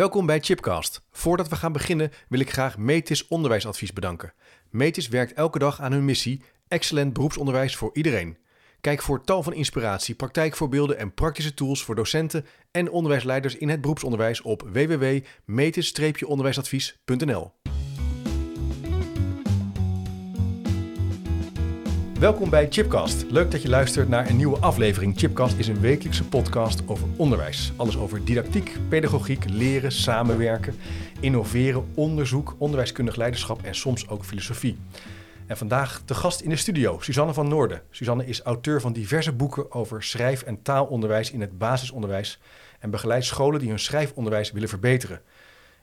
Welkom bij Chipcast. Voordat we gaan beginnen wil ik graag Metis Onderwijsadvies bedanken. Metis werkt elke dag aan hun missie: excellent beroepsonderwijs voor iedereen. Kijk voor tal van inspiratie, praktijkvoorbeelden en praktische tools voor docenten en onderwijsleiders in het beroepsonderwijs op www.metis-onderwijsadvies.nl. Welkom bij Chipcast. Leuk dat je luistert naar een nieuwe aflevering. Chipcast is een wekelijkse podcast over onderwijs. Alles over didactiek, pedagogiek, leren, samenwerken, innoveren, onderzoek, onderwijskundig leiderschap en soms ook filosofie. En vandaag de gast in de studio, Suzanne van Noorden. Suzanne is auteur van diverse boeken over schrijf- en taalonderwijs in het basisonderwijs en begeleidt scholen die hun schrijfonderwijs willen verbeteren.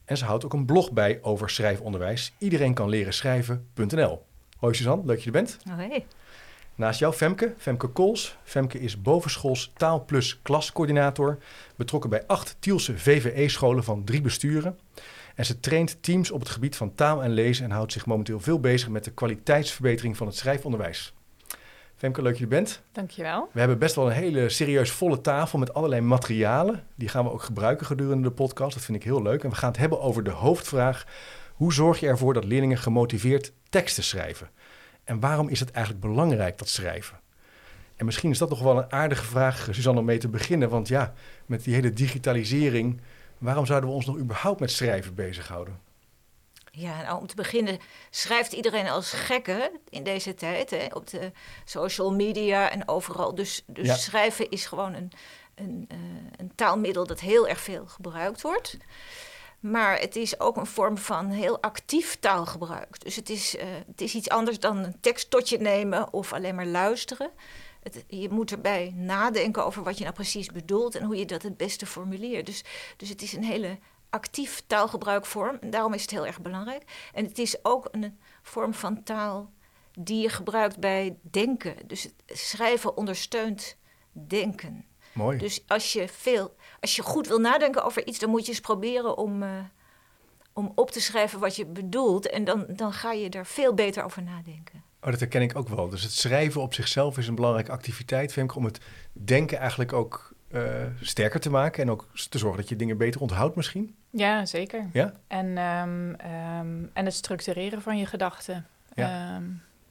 En ze houdt ook een blog bij over schrijfonderwijs. Iedereen kan leren schrijven.nl. Hoi Suzanne, leuk dat je er bent. Hoi. Naast jou Femke, Femke Kools. Femke is bovenschools taal plus klascoördinator, betrokken bij acht Tielse VVE-scholen van drie besturen. En ze traint teams op het gebied van taal en lezen en houdt zich momenteel veel bezig met de kwaliteitsverbetering van het schrijfonderwijs. Femke, leuk dat je er bent. Dankjewel. We hebben best wel een hele serieus volle tafel met allerlei materialen. Die gaan we ook gebruiken gedurende de podcast. Dat vind ik heel leuk. En we gaan het hebben over de hoofdvraag. Hoe zorg je ervoor dat leerlingen gemotiveerd teksten schrijven? En waarom is het eigenlijk belangrijk, dat schrijven? En misschien is dat nog wel een aardige vraag, Suzanne, om mee te beginnen. Want ja, met die hele digitalisering, waarom zouden we ons nog überhaupt met schrijven bezighouden? Ja, nou, om te beginnen schrijft iedereen als gekke in deze tijd. Hè, op de social media en overal. Dus, dus Ja. schrijven is gewoon een, een, eh, een taalmiddel dat heel erg veel gebruikt wordt. Maar het is ook een vorm van heel actief taalgebruik. Dus het is, eh, het is iets anders dan een tekst tot je nemen of alleen maar luisteren. Het, je moet erbij nadenken over wat je nou precies bedoelt en hoe je dat het beste formuleert. Dus, dus het is een hele actief taalgebruikvorm. En daarom is het heel erg belangrijk. En het is ook een vorm van taal die je gebruikt bij denken. Dus schrijven ondersteunt denken. Mooi. Dus als je, veel, als je goed wil nadenken over iets, dan moet je eens proberen om, eh, om op te schrijven wat je bedoelt. En dan, dan ga je er veel beter over nadenken. Oh, dat herken ik ook wel. Dus het schrijven op zichzelf is een belangrijke activiteit, Femke, om het denken eigenlijk ook eh, sterker te maken en ook te zorgen dat je dingen beter onthoudt misschien. Ja, zeker. Ja? En, ehm, ehm, en het structureren van je gedachten Ja. ehm,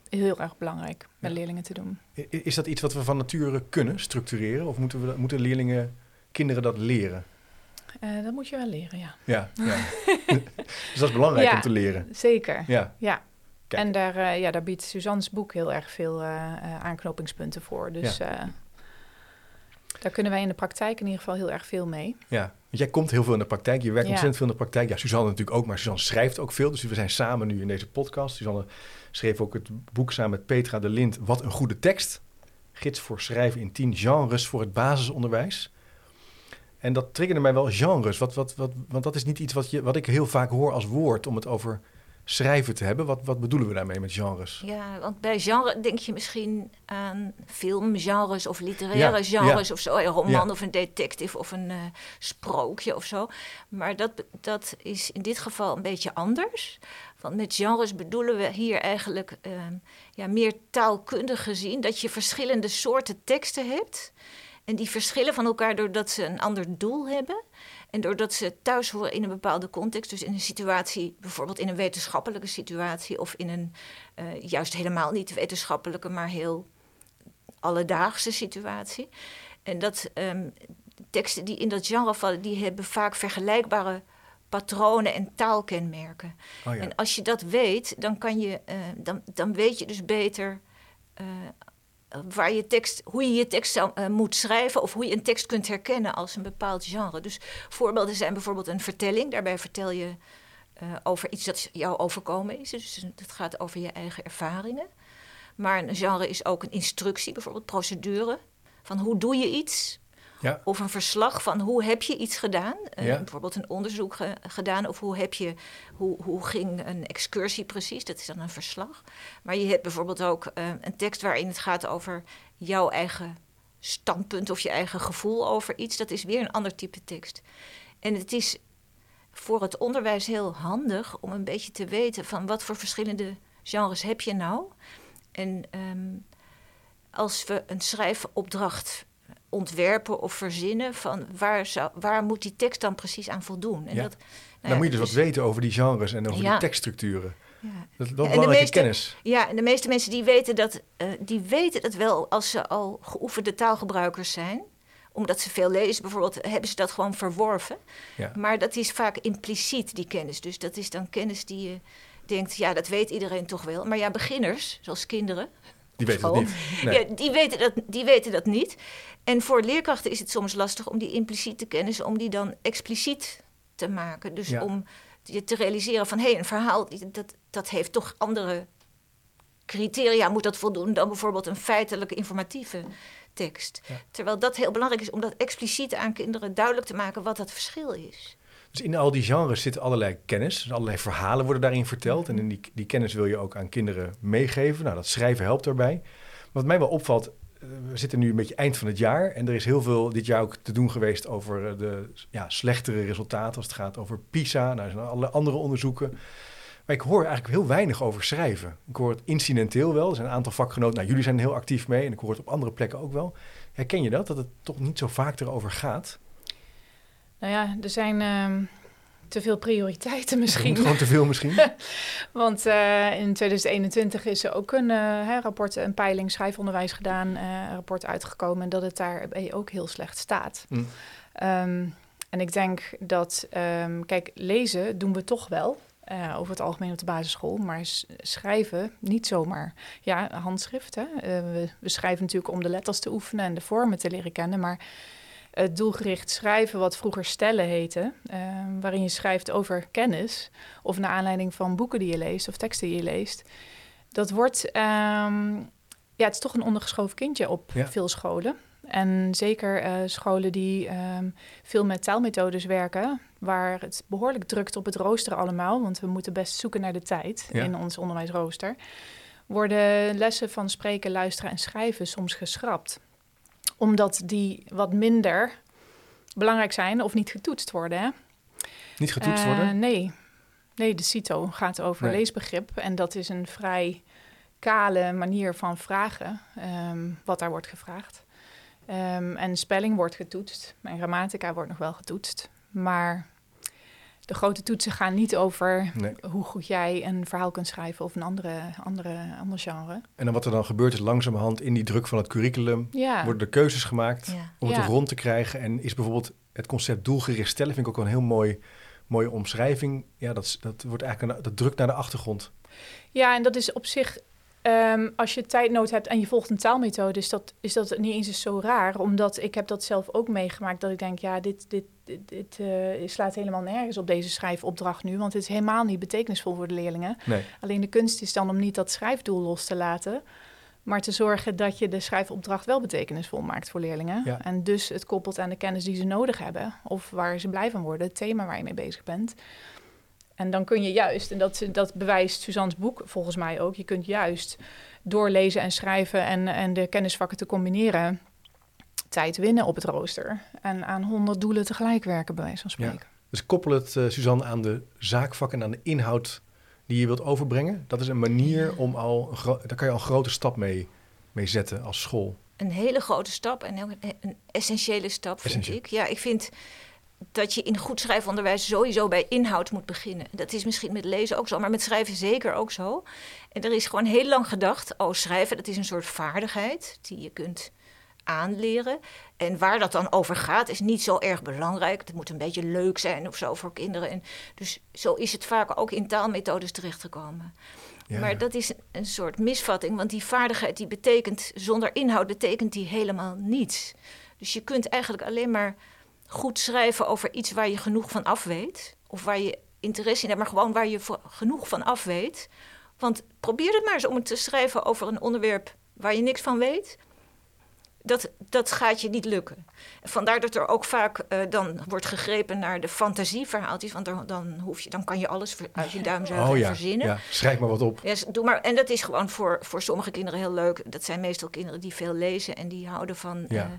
is heel erg belangrijk met Ja. leerlingen te doen. Is dat iets wat we van nature kunnen structureren? Of moeten, we, moeten leerlingen, kinderen dat leren? Eh, dat moet je wel leren, ja. Ja, ja. dus dat is belangrijk Ja. om te leren. Zeker. Ja, Ja. Kijk. En daar, eh, ja, daar biedt Suzanne's boek heel erg veel eh, aanknopingspunten voor. Dus daar kunnen wij in de praktijk in ieder geval heel erg veel mee. ja. Want jij komt heel veel in de praktijk. Je werkt ontzettend veel in de praktijk. Ja, Suzanne natuurlijk ook, maar Suzanne schrijft ook veel. Dus we zijn samen nu in deze podcast. Suzanne schreef ook het boek samen met Petra de Lind. Wat een goede tekst. Gids voor schrijven in tien genres voor het basisonderwijs. En dat triggerde mij wel genres. Wat, wat, wat, want dat is niet iets wat, je, wat ik heel vaak hoor als woord om het over schrijven te hebben. Wat, wat bedoelen we daarmee met genres? Ja, want bij genre denk je misschien aan filmgenres of literaire Ja, genres of zo. Een roman Ja. of een detective of een eh, sprookje of zo. Maar dat, dat is in dit geval een beetje anders. Want met genres bedoelen we hier eigenlijk ehm, ja, meer taalkundig gezien... dat je verschillende soorten teksten hebt... En die verschillen van elkaar doordat ze een ander doel hebben. En doordat ze thuis horen in een bepaalde context. Dus in een situatie, bijvoorbeeld in een wetenschappelijke situatie. Of in een eh, juist helemaal niet wetenschappelijke, maar heel alledaagse situatie. En dat ehm, teksten die in dat genre vallen, die hebben vaak vergelijkbare patronen en taalkenmerken. Oh ja. En als je dat weet, dan, kan je, eh, dan, dan weet je dus beter eh, waar je tekst, hoe je je tekst eh, moet schrijven of hoe je een tekst kunt herkennen als een bepaald genre. Dus voorbeelden zijn bijvoorbeeld een vertelling. Daarbij vertel je eh, over iets dat jou overkomen is. Dus het gaat over je eigen ervaringen. Maar een genre is ook een instructie, bijvoorbeeld procedure. Van hoe doe je iets? Ja. Of een verslag van hoe heb je iets gedaan? Eh, Ja. Bijvoorbeeld een onderzoek ge- gedaan. Of hoe, heb je, hoe, hoe ging een excursie precies? Dat is dan een verslag. Maar je hebt bijvoorbeeld ook eh, een tekst waarin het gaat over jouw eigen standpunt of je eigen gevoel over iets. Dat is weer een ander type tekst. En het is voor het onderwijs heel handig om een beetje te weten van wat voor verschillende genres heb je nou. En ehm, als we een schrijfopdracht ontwerpen of verzinnen van waar, zou, waar moet die tekst dan precies aan voldoen. En Ja. dat, nou dan ja, moet je dus wat weten over die genres en over Ja. die tekststructuren. ja. Dat de belangrijke meeste- kennis. Ja, en de meeste mensen die weten dat, eh, die weten het wel als ze al geoefende taalgebruikers zijn. Omdat ze veel lezen bijvoorbeeld, hebben ze dat gewoon verworven. Maar dat is vaak impliciet, die kennis. Dus dat is dan kennis die je denkt, ja, dat weet iedereen toch wel. Maar ja, beginners, zoals kinderen, Die weten school. het niet. Nee. ja, die, weten dat, die weten dat niet. En voor leerkrachten is het soms lastig om die impliciete kennis, om die dan expliciet te maken. Dus Ja. om je te realiseren van, hé, hey, een verhaal, dat, dat heeft toch andere criteria moet dat voldoen dan bijvoorbeeld een feitelijke informatieve tekst. Ja. Terwijl dat heel belangrijk is om dat expliciet aan kinderen duidelijk te maken wat dat verschil is. Dus in al die genres zitten allerlei kennis. Dus allerlei verhalen worden daarin verteld. En die, die kennis wil je ook aan kinderen meegeven. Nou, dat schrijven helpt daarbij. Wat mij wel opvalt, eh, we zitten nu een beetje eind van het jaar. En er is heel veel dit jaar ook te doen geweest over eh, de slechtere resultaten. Als het gaat over PISA. Nou, er zijn allerlei andere onderzoeken. Maar ik hoor eigenlijk heel weinig over schrijven. Ik hoor het incidenteel wel. Er zijn een aantal vakgenoten. Nou, jullie zijn er heel actief mee. En ik hoor het op andere plekken ook wel. Herken je dat? Dat het toch niet zo vaak erover gaat? Nou ja, er zijn ehm, te veel prioriteiten misschien. gewoon te veel misschien. Want eh, in 2021 is er ook een eh, rapport, een peiling schrijfonderwijs gedaan, eh, een rapport uitgekomen en dat het daarbij ook heel slecht staat. Mm. Ehm, en ik denk dat, ehm, kijk, lezen doen we toch wel. over het algemeen op de basisschool, maar schrijven niet zomaar. Ja, handschrift. Hè? We, we schrijven natuurlijk om de letters te oefenen en de vormen te leren kennen, maar het doelgericht schrijven, wat vroeger stellen heette, ehm, waarin je schrijft over kennis, of naar aanleiding van boeken die je leest of teksten die je leest, dat wordt, ehm, ja, het is toch een ondergeschoven kindje op Ja. veel scholen. En zeker eh, scholen die ehm, veel met taalmethodes werken, waar het behoorlijk drukt op het rooster allemaal, want we moeten best zoeken naar de tijd Ja. in ons onderwijsrooster, worden lessen van spreken, luisteren en schrijven soms geschrapt. Omdat die wat minder belangrijk zijn of niet getoetst worden. Hè? Niet getoetst Eh, worden? nee. nee, de CITO gaat over Nee. leesbegrip. En dat is een vrij kale manier van vragen, ehm, wat daar wordt gevraagd. Ehm, en spelling wordt getoetst. En grammatica wordt nog wel getoetst. Maar de grote toetsen gaan niet over Nee. hoe goed jij een verhaal kunt schrijven of een andere, andere, ander genre. En dan wat er dan gebeurt is langzamerhand in die druk van het curriculum Ja, worden er keuzes gemaakt Ja. om het Ja. rond te krijgen. En is bijvoorbeeld het concept doelgericht stellen, vind ik ook wel een heel mooi, mooie omschrijving. Ja, dat, dat wordt eigenlijk een, dat drukt naar de achtergrond. Ja, en dat is op zich, ehm, als je tijdnood hebt en je volgt een taalmethode, is dat, is dat niet eens zo raar. Omdat ik heb dat zelf ook meegemaakt, dat ik denk, ja, dit, dit, dit, dit, eh, slaat helemaal nergens op deze schrijfopdracht nu. Want het is helemaal niet betekenisvol voor de leerlingen. Nee, Alleen de kunst is dan om niet dat schrijfdoel los te laten. Maar te zorgen dat je de schrijfopdracht wel betekenisvol maakt voor leerlingen. Ja. En dus het koppelt aan de kennis die ze nodig hebben. Of waar ze blij van worden, het thema waar je mee bezig bent. En dan kun je juist, en dat, dat bewijst Suzanne's boek volgens mij ook, je kunt juist door lezen en schrijven en, en de kennisvakken te combineren, tijd winnen op het rooster. En aan honderd doelen tegelijk werken, bij wijze van Ja. spreken. dus koppel het, eh, Suzanne, aan de zaakvak en aan de inhoud die je wilt overbrengen. Dat is een manier om al, daar kan je al een grote stap mee, mee zetten als school. een hele grote stap en een, een essentiële stap, vind Essentieel. ik. Ja, ik vind dat je in goed schrijfonderwijs sowieso bij inhoud moet beginnen. Dat is misschien met lezen ook zo, maar met schrijven zeker ook zo. En er is gewoon heel lang gedacht, oh, schrijven, dat is een soort vaardigheid die je kunt aanleren. En waar dat dan over gaat, is niet zo erg belangrijk. Het moet een beetje leuk zijn of zo voor kinderen. En dus zo is het vaak ook in taalmethodes terechtgekomen. Ja, Maar dat is een soort misvatting, want die vaardigheid die betekent, zonder inhoud betekent die helemaal niets. Dus je kunt eigenlijk alleen maar goed schrijven over iets waar je genoeg van af weet. Of waar je interesse in hebt, maar gewoon waar je genoeg van af weet. Want probeer het maar eens om het te schrijven over een onderwerp waar je niks van weet. Dat, dat gaat je niet lukken. Vandaar dat er ook vaak eh, dan wordt gegrepen naar de fantasieverhaaltjes. Want dan, dan, hoef je, dan kan je alles uit je duim zuigen oh ja, verzinnen. ja, schrijf maar wat op. Doe maar. En dat is gewoon voor, voor sommige kinderen heel leuk. Dat zijn meestal kinderen die veel lezen en die houden van, Ja. eh,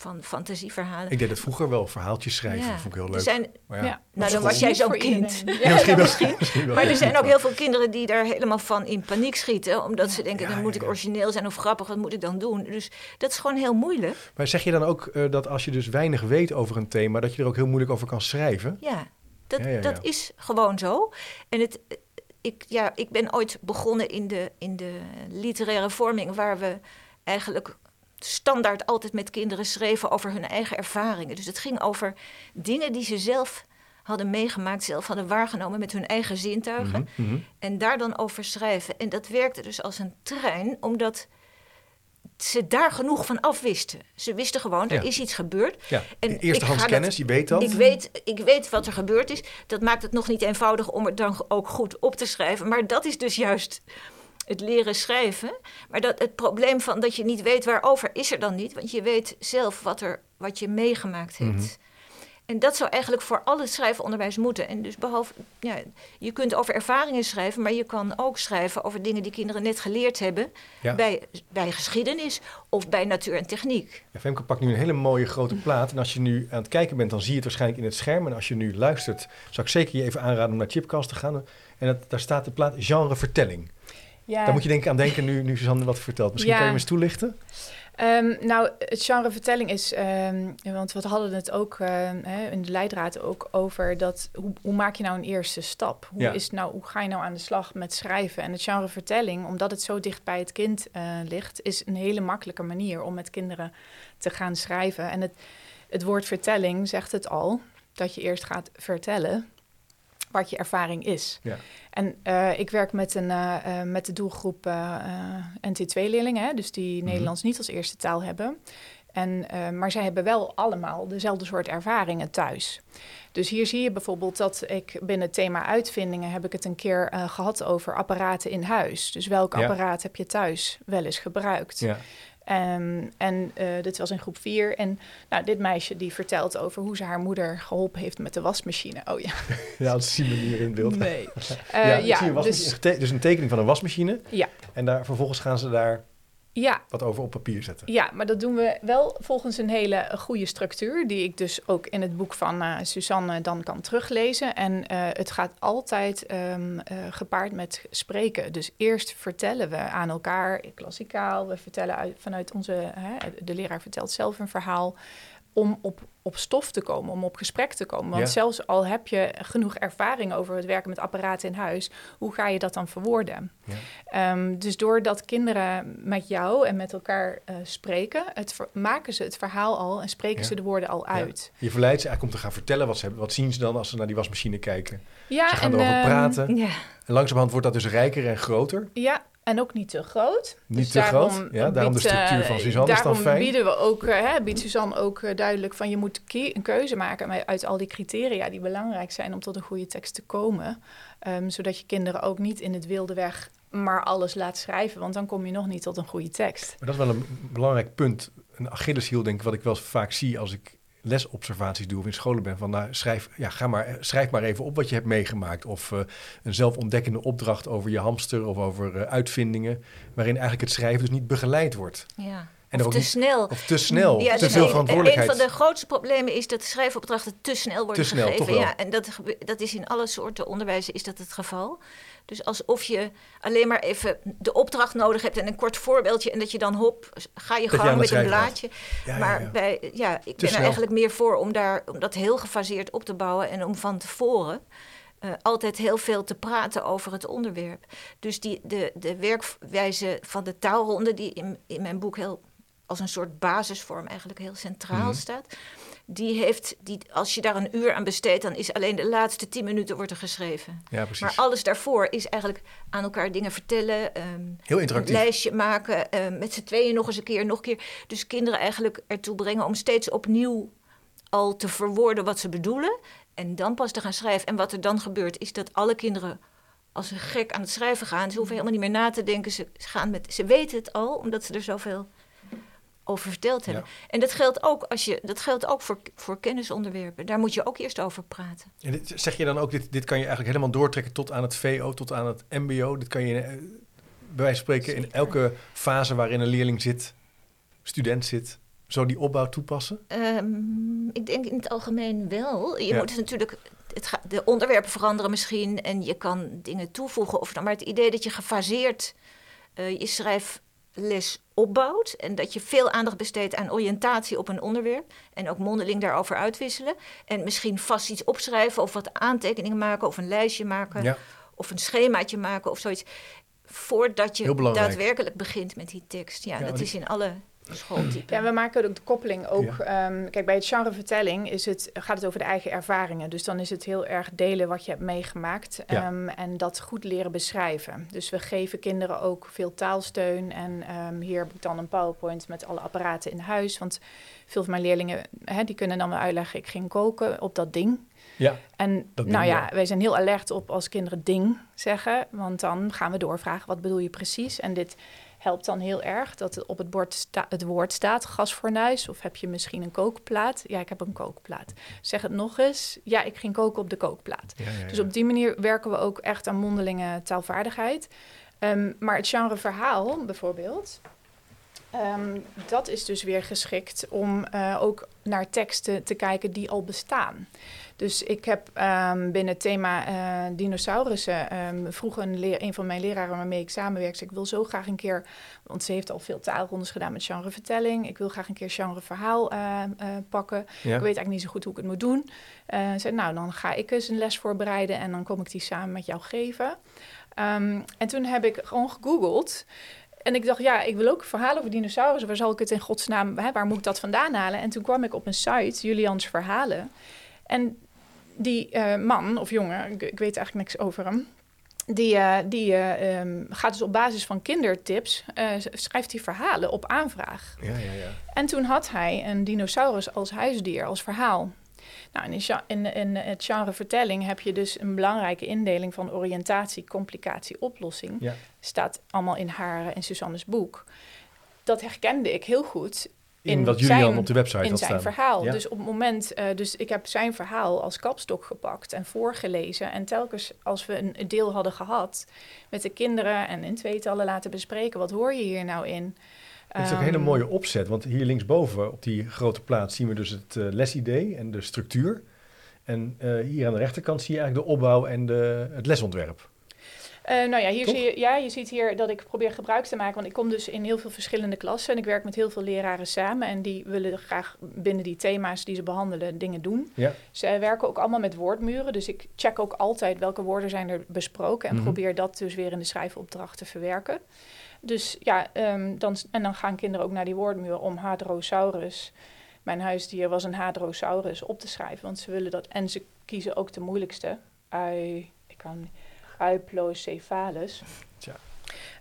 van fantasieverhalen. Ik deed het vroeger wel, verhaaltjes schrijven. Ja. Dat vond ik heel Er leuk. zijn, Maar ja. Ja. nou, dan was jij zo'n kind. misschien. Maar er zijn ook heel veel kinderen die daar helemaal van in paniek schieten. Omdat ze denken, Ja, dan moet ja, ik ja. origineel zijn of grappig, wat moet ik dan doen? Dus dat is gewoon heel moeilijk. Maar zeg je dan ook eh, dat als je dus weinig weet over een thema, dat je er ook heel moeilijk over kan schrijven? Ja, dat, Ja, ja, ja. dat is gewoon zo. En het, ik, ja, ik ben ooit begonnen in de, in de literaire vorming, waar we eigenlijk standaard altijd met kinderen schreven over hun eigen ervaringen. Dus het ging over dingen die ze zelf hadden meegemaakt, zelf hadden waargenomen met hun eigen zintuigen. Mhm, mhm. En daar dan over schrijven. En dat werkte dus als een trein, omdat ze daar genoeg van afwisten. Ze wisten gewoon, er Ja. is iets gebeurd. Ja, En eerstehands kennis, je weet dat. Ik weet, ik weet wat er gebeurd is. Dat maakt het nog niet eenvoudig om het dan ook goed op te schrijven. Maar dat is dus juist het leren schrijven. Maar dat, het probleem van dat je niet weet waarover is er dan niet. Want je weet zelf wat, er, wat je meegemaakt hebt. Mhm. En dat zou eigenlijk voor al het schrijfonderwijs moeten. En dus behalve, ja, je kunt over ervaringen schrijven, maar je kan ook schrijven over dingen die kinderen net geleerd hebben Ja. bij, bij geschiedenis of bij natuur en techniek. Ja, Femke pakt nu een hele mooie grote plaat. En als je nu aan het kijken bent, dan zie je het waarschijnlijk in het scherm. En als je nu luistert, zou ik zeker je even aanraden om naar Chipcast te gaan. En dat, daar staat de plaat genre vertelling. Ja. Daar moet je denk ik aan denken nu, nu Suzanne wat vertelt. Misschien Ja. kan je me eens toelichten? Ehm, nou, het genre vertelling is, ehm, want we hadden het ook ehm, in de leidraad ook over dat hoe, hoe maak je nou een eerste stap? Hoe, Ja. is nou, hoe ga je nou aan de slag met schrijven? En het genre vertelling, omdat het zo dicht bij het kind eh, ligt, is een hele makkelijke manier om met kinderen te gaan schrijven. En het, het woord vertelling zegt het al, dat je eerst gaat vertellen wat je ervaring is. Ja. En eh, ik werk met, een, eh, eh, met de doelgroep eh, eh, NT2-leerlingen, dus die Mhm. Nederlands niet als eerste taal hebben. En, maar zij hebben wel allemaal dezelfde soort ervaringen thuis. Dus hier zie je bijvoorbeeld dat ik binnen het thema uitvindingen heb ik het een keer eh, gehad over apparaten in huis. Dus welk Ja. apparaat heb je thuis wel eens gebruikt? Ja. Ehm, en eh, dit was in groep 4. En nou, dit meisje die vertelt over hoe ze haar moeder geholpen heeft met de wasmachine. Oh ja, ja, dat zien we hier in beeld. nee. ja, Eh, ja, dus, dus een tekening van een wasmachine. Ja. En daar, vervolgens gaan ze daar ja, wat over op papier zetten. Ja, maar dat doen we wel volgens een hele goede structuur, die ik dus ook in het boek van eh, Suzanne dan kan teruglezen. En eh, het gaat altijd ehm, eh, gepaard met spreken. Dus eerst vertellen we aan elkaar, klassikaal, we vertellen uit, vanuit onze, hè, de leraar vertelt zelf een verhaal, om op, op stof te komen, om op gesprek te komen. Want Ja. zelfs al heb je genoeg ervaring over het werken met apparaten in huis, hoe ga je dat dan verwoorden? Ja. Ehm, dus doordat kinderen met jou en met elkaar eh, spreken, het maken ze het verhaal al en spreken Ja. ze de woorden al uit. Je verleidt ze eigenlijk om te gaan vertellen wat ze hebben. Wat zien ze dan als ze naar die wasmachine kijken? Ja, Ze gaan en, erover ehm, praten. En langzamerhand wordt dat dus rijker en groter. Ja, en ook niet te groot. Niet Dus te groot. Ja, daarom de biedt, eh, structuur van Suzanne is dan daarom fijn. bieden we ook, eh, hè, biedt Suzanne ook eh, duidelijk van je moet een keuze maken uit al die criteria die belangrijk zijn om tot een goede tekst te komen. Ehm, zodat je kinderen ook niet in het wilde weg maar alles laat schrijven, want dan kom je nog niet tot een goede tekst. Maar dat is wel een belangrijk punt. Een Achilleshiel, denk ik, wat ik wel vaak zie als ik lesobservaties doe of in scholen ben. Van nou, schrijf, ja, ga maar, schrijf maar even op wat je hebt meegemaakt. Of eh, een zelfontdekkende opdracht over je hamster of over eh, uitvindingen. Waarin eigenlijk het schrijven dus niet begeleid wordt. ja. En of te niet- snel. Of te snel, Ja, te dus veel een- verantwoordelijkheid. Een van de grootste problemen is dat schrijfopdrachten te snel worden Te snel, gegeven. Ja, en dat, dat is in alle soorten onderwijs is dat het geval. Dus alsof je alleen maar even de opdracht nodig hebt en een kort voorbeeldje en dat je dan hop, ga je gang het met een blaadje. Ja, maar ja. Bij, ja, ik ben snel. er eigenlijk meer voor om, daar, om dat heel gefaseerd op te bouwen en om van tevoren eh, altijd heel veel te praten over het onderwerp. Dus die, de, de werkwijze van de taalronde, die in, in mijn boek heel als een soort basisvorm eigenlijk heel centraal Mhm. staat. Die heeft, die, als je daar een uur aan besteedt, dan is alleen de laatste tien minuten wordt er geschreven. Ja, precies. Maar alles daarvoor is eigenlijk aan elkaar dingen vertellen, ehm, Heel een lijstje maken, ehm, met z'n tweeën nog eens een keer, nog een keer. Dus kinderen eigenlijk ertoe brengen om steeds opnieuw al te verwoorden wat ze bedoelen. En dan pas te gaan schrijven. En wat er dan gebeurt, is dat alle kinderen als ze gek aan het schrijven gaan. Ze hoeven helemaal niet meer na te denken. Ze, gaan met, ze weten het al, omdat ze er zoveel over verteld hebben. En dat geldt ook, als je, dat geldt ook voor, voor kennisonderwerpen. Daar moet je ook eerst over praten. En dit, zeg je dan ook, dit, dit kan je eigenlijk helemaal doortrekken tot aan het VO, tot aan het MBO. Dit kan je eh, bij wijze van spreken in elke fase waarin een leerling zit, student zit, zo die opbouw toepassen? Ehm, ik denk in het algemeen wel. Je Ja. moet natuurlijk het ga- de onderwerpen veranderen misschien en je kan dingen toevoegen. Of, maar het idee dat je gefaseerd eh, je schrijfles opbouwt en dat je veel aandacht besteedt aan oriëntatie op een onderwerp en ook mondeling daarover uitwisselen. En misschien vast iets opschrijven of wat aantekeningen maken of een lijstje maken Ja. of een schemaatje maken of zoiets. Voordat je daadwerkelijk begint met die tekst. Ja, Ja, dat is in alle schooltypen. Ja, we maken ook de koppeling ook. ehm, kijk, bij het genre vertelling is het, gaat het over de eigen ervaringen. Dus dan is het heel erg delen wat je hebt meegemaakt. Ja. ehm, en dat goed leren beschrijven. Dus we geven kinderen ook veel taalsteun. En ehm, hier heb ik dan een PowerPoint met alle apparaten in huis. Want veel van mijn leerlingen hè, die kunnen dan wel uitleggen... ik ging koken op dat ding. Ja. En Dat nou ding, ja, ja. wij zijn heel alert op als kinderen ding zeggen. Want dan gaan we doorvragen, wat bedoel je precies? En dit helpt dan heel erg dat op het bord het woord staat, gasfornuis. Of heb je misschien een kookplaat? Ja, ik heb een kookplaat. Zeg het nog eens. Ja, ik ging koken op de kookplaat. Ja, ja, ja. Dus op die manier werken we ook echt aan mondelinge taalvaardigheid. Ehm, maar het genre verhaal bijvoorbeeld, ehm, dat is dus weer geschikt om eh, ook naar teksten te kijken die al bestaan. Dus ik heb ehm, binnen het thema eh, dinosaurussen ehm, vroeg een, leer, een van mijn leraren waarmee ik samenwerk, zei, ik wil zo graag een keer, want ze heeft al veel taalrondes gedaan met genre vertelling, ik wil graag een keer genre verhaal eh, eh, pakken. Ja. Ik weet eigenlijk niet zo goed hoe ik het moet doen. Zei, nou, dan ga ik eens een les voorbereiden en dan kom ik die samen met jou geven. Ehm, en toen heb ik gewoon gegoogeld. En ik dacht, ja, ik wil ook verhalen over dinosaurussen. Waar zal ik het in godsnaam, hè, waar moet ik dat vandaan halen? En toen kwam ik op een site, Julians Verhalen. En die eh, man of jongen, ik, ik weet eigenlijk niks over hem. Die, eh, die eh, ehm, gaat dus op basis van kindertips, schrijft hij verhalen op aanvraag. Ja, ja, ja. En toen had hij een dinosaurus als huisdier, als verhaal. Nou, in, in, in het genre vertelling heb je dus een belangrijke indeling van oriëntatie, complicatie, oplossing. Ja. Staat allemaal in haar en Suzanne's boek. Dat herkende ik heel goed In, In wat Julian zijn- op de website in had zijn verhaal. Ja. Dus op het moment, eh, dus ik heb zijn verhaal als kapstok gepakt en voorgelezen. En telkens als we een, deel hadden gehad met de kinderen en in tweetallen laten bespreken, wat hoor je hier nou in? Het is ook een hele Ehm, mooie opzet, want hier linksboven op die grote plaat zien we dus het eh, lesidee en de structuur. En eh, hier aan de rechterkant zie je eigenlijk de opbouw en de, het lesontwerp. Eh, nou ja, hier Toch? zie je, ja, je ziet hier dat ik probeer gebruik te maken. Want ik kom dus in heel veel verschillende klassen. En ik werk met heel veel leraren samen. En die willen graag binnen die thema's die ze behandelen dingen doen. Ja. Ze werken ook allemaal met woordmuren. Dus ik check ook altijd welke woorden zijn er besproken. En Mhm. probeer dat dus weer in de schrijfopdracht te verwerken. Dus ja, ehm, dan, en dan gaan kinderen ook naar die woordmuur om Hadrosaurus. Mijn huisdier was een Hadrosaurus op te schrijven. Want ze willen dat. En ze kiezen ook de moeilijkste. Ui, ik kan Euplocephalus. Tja.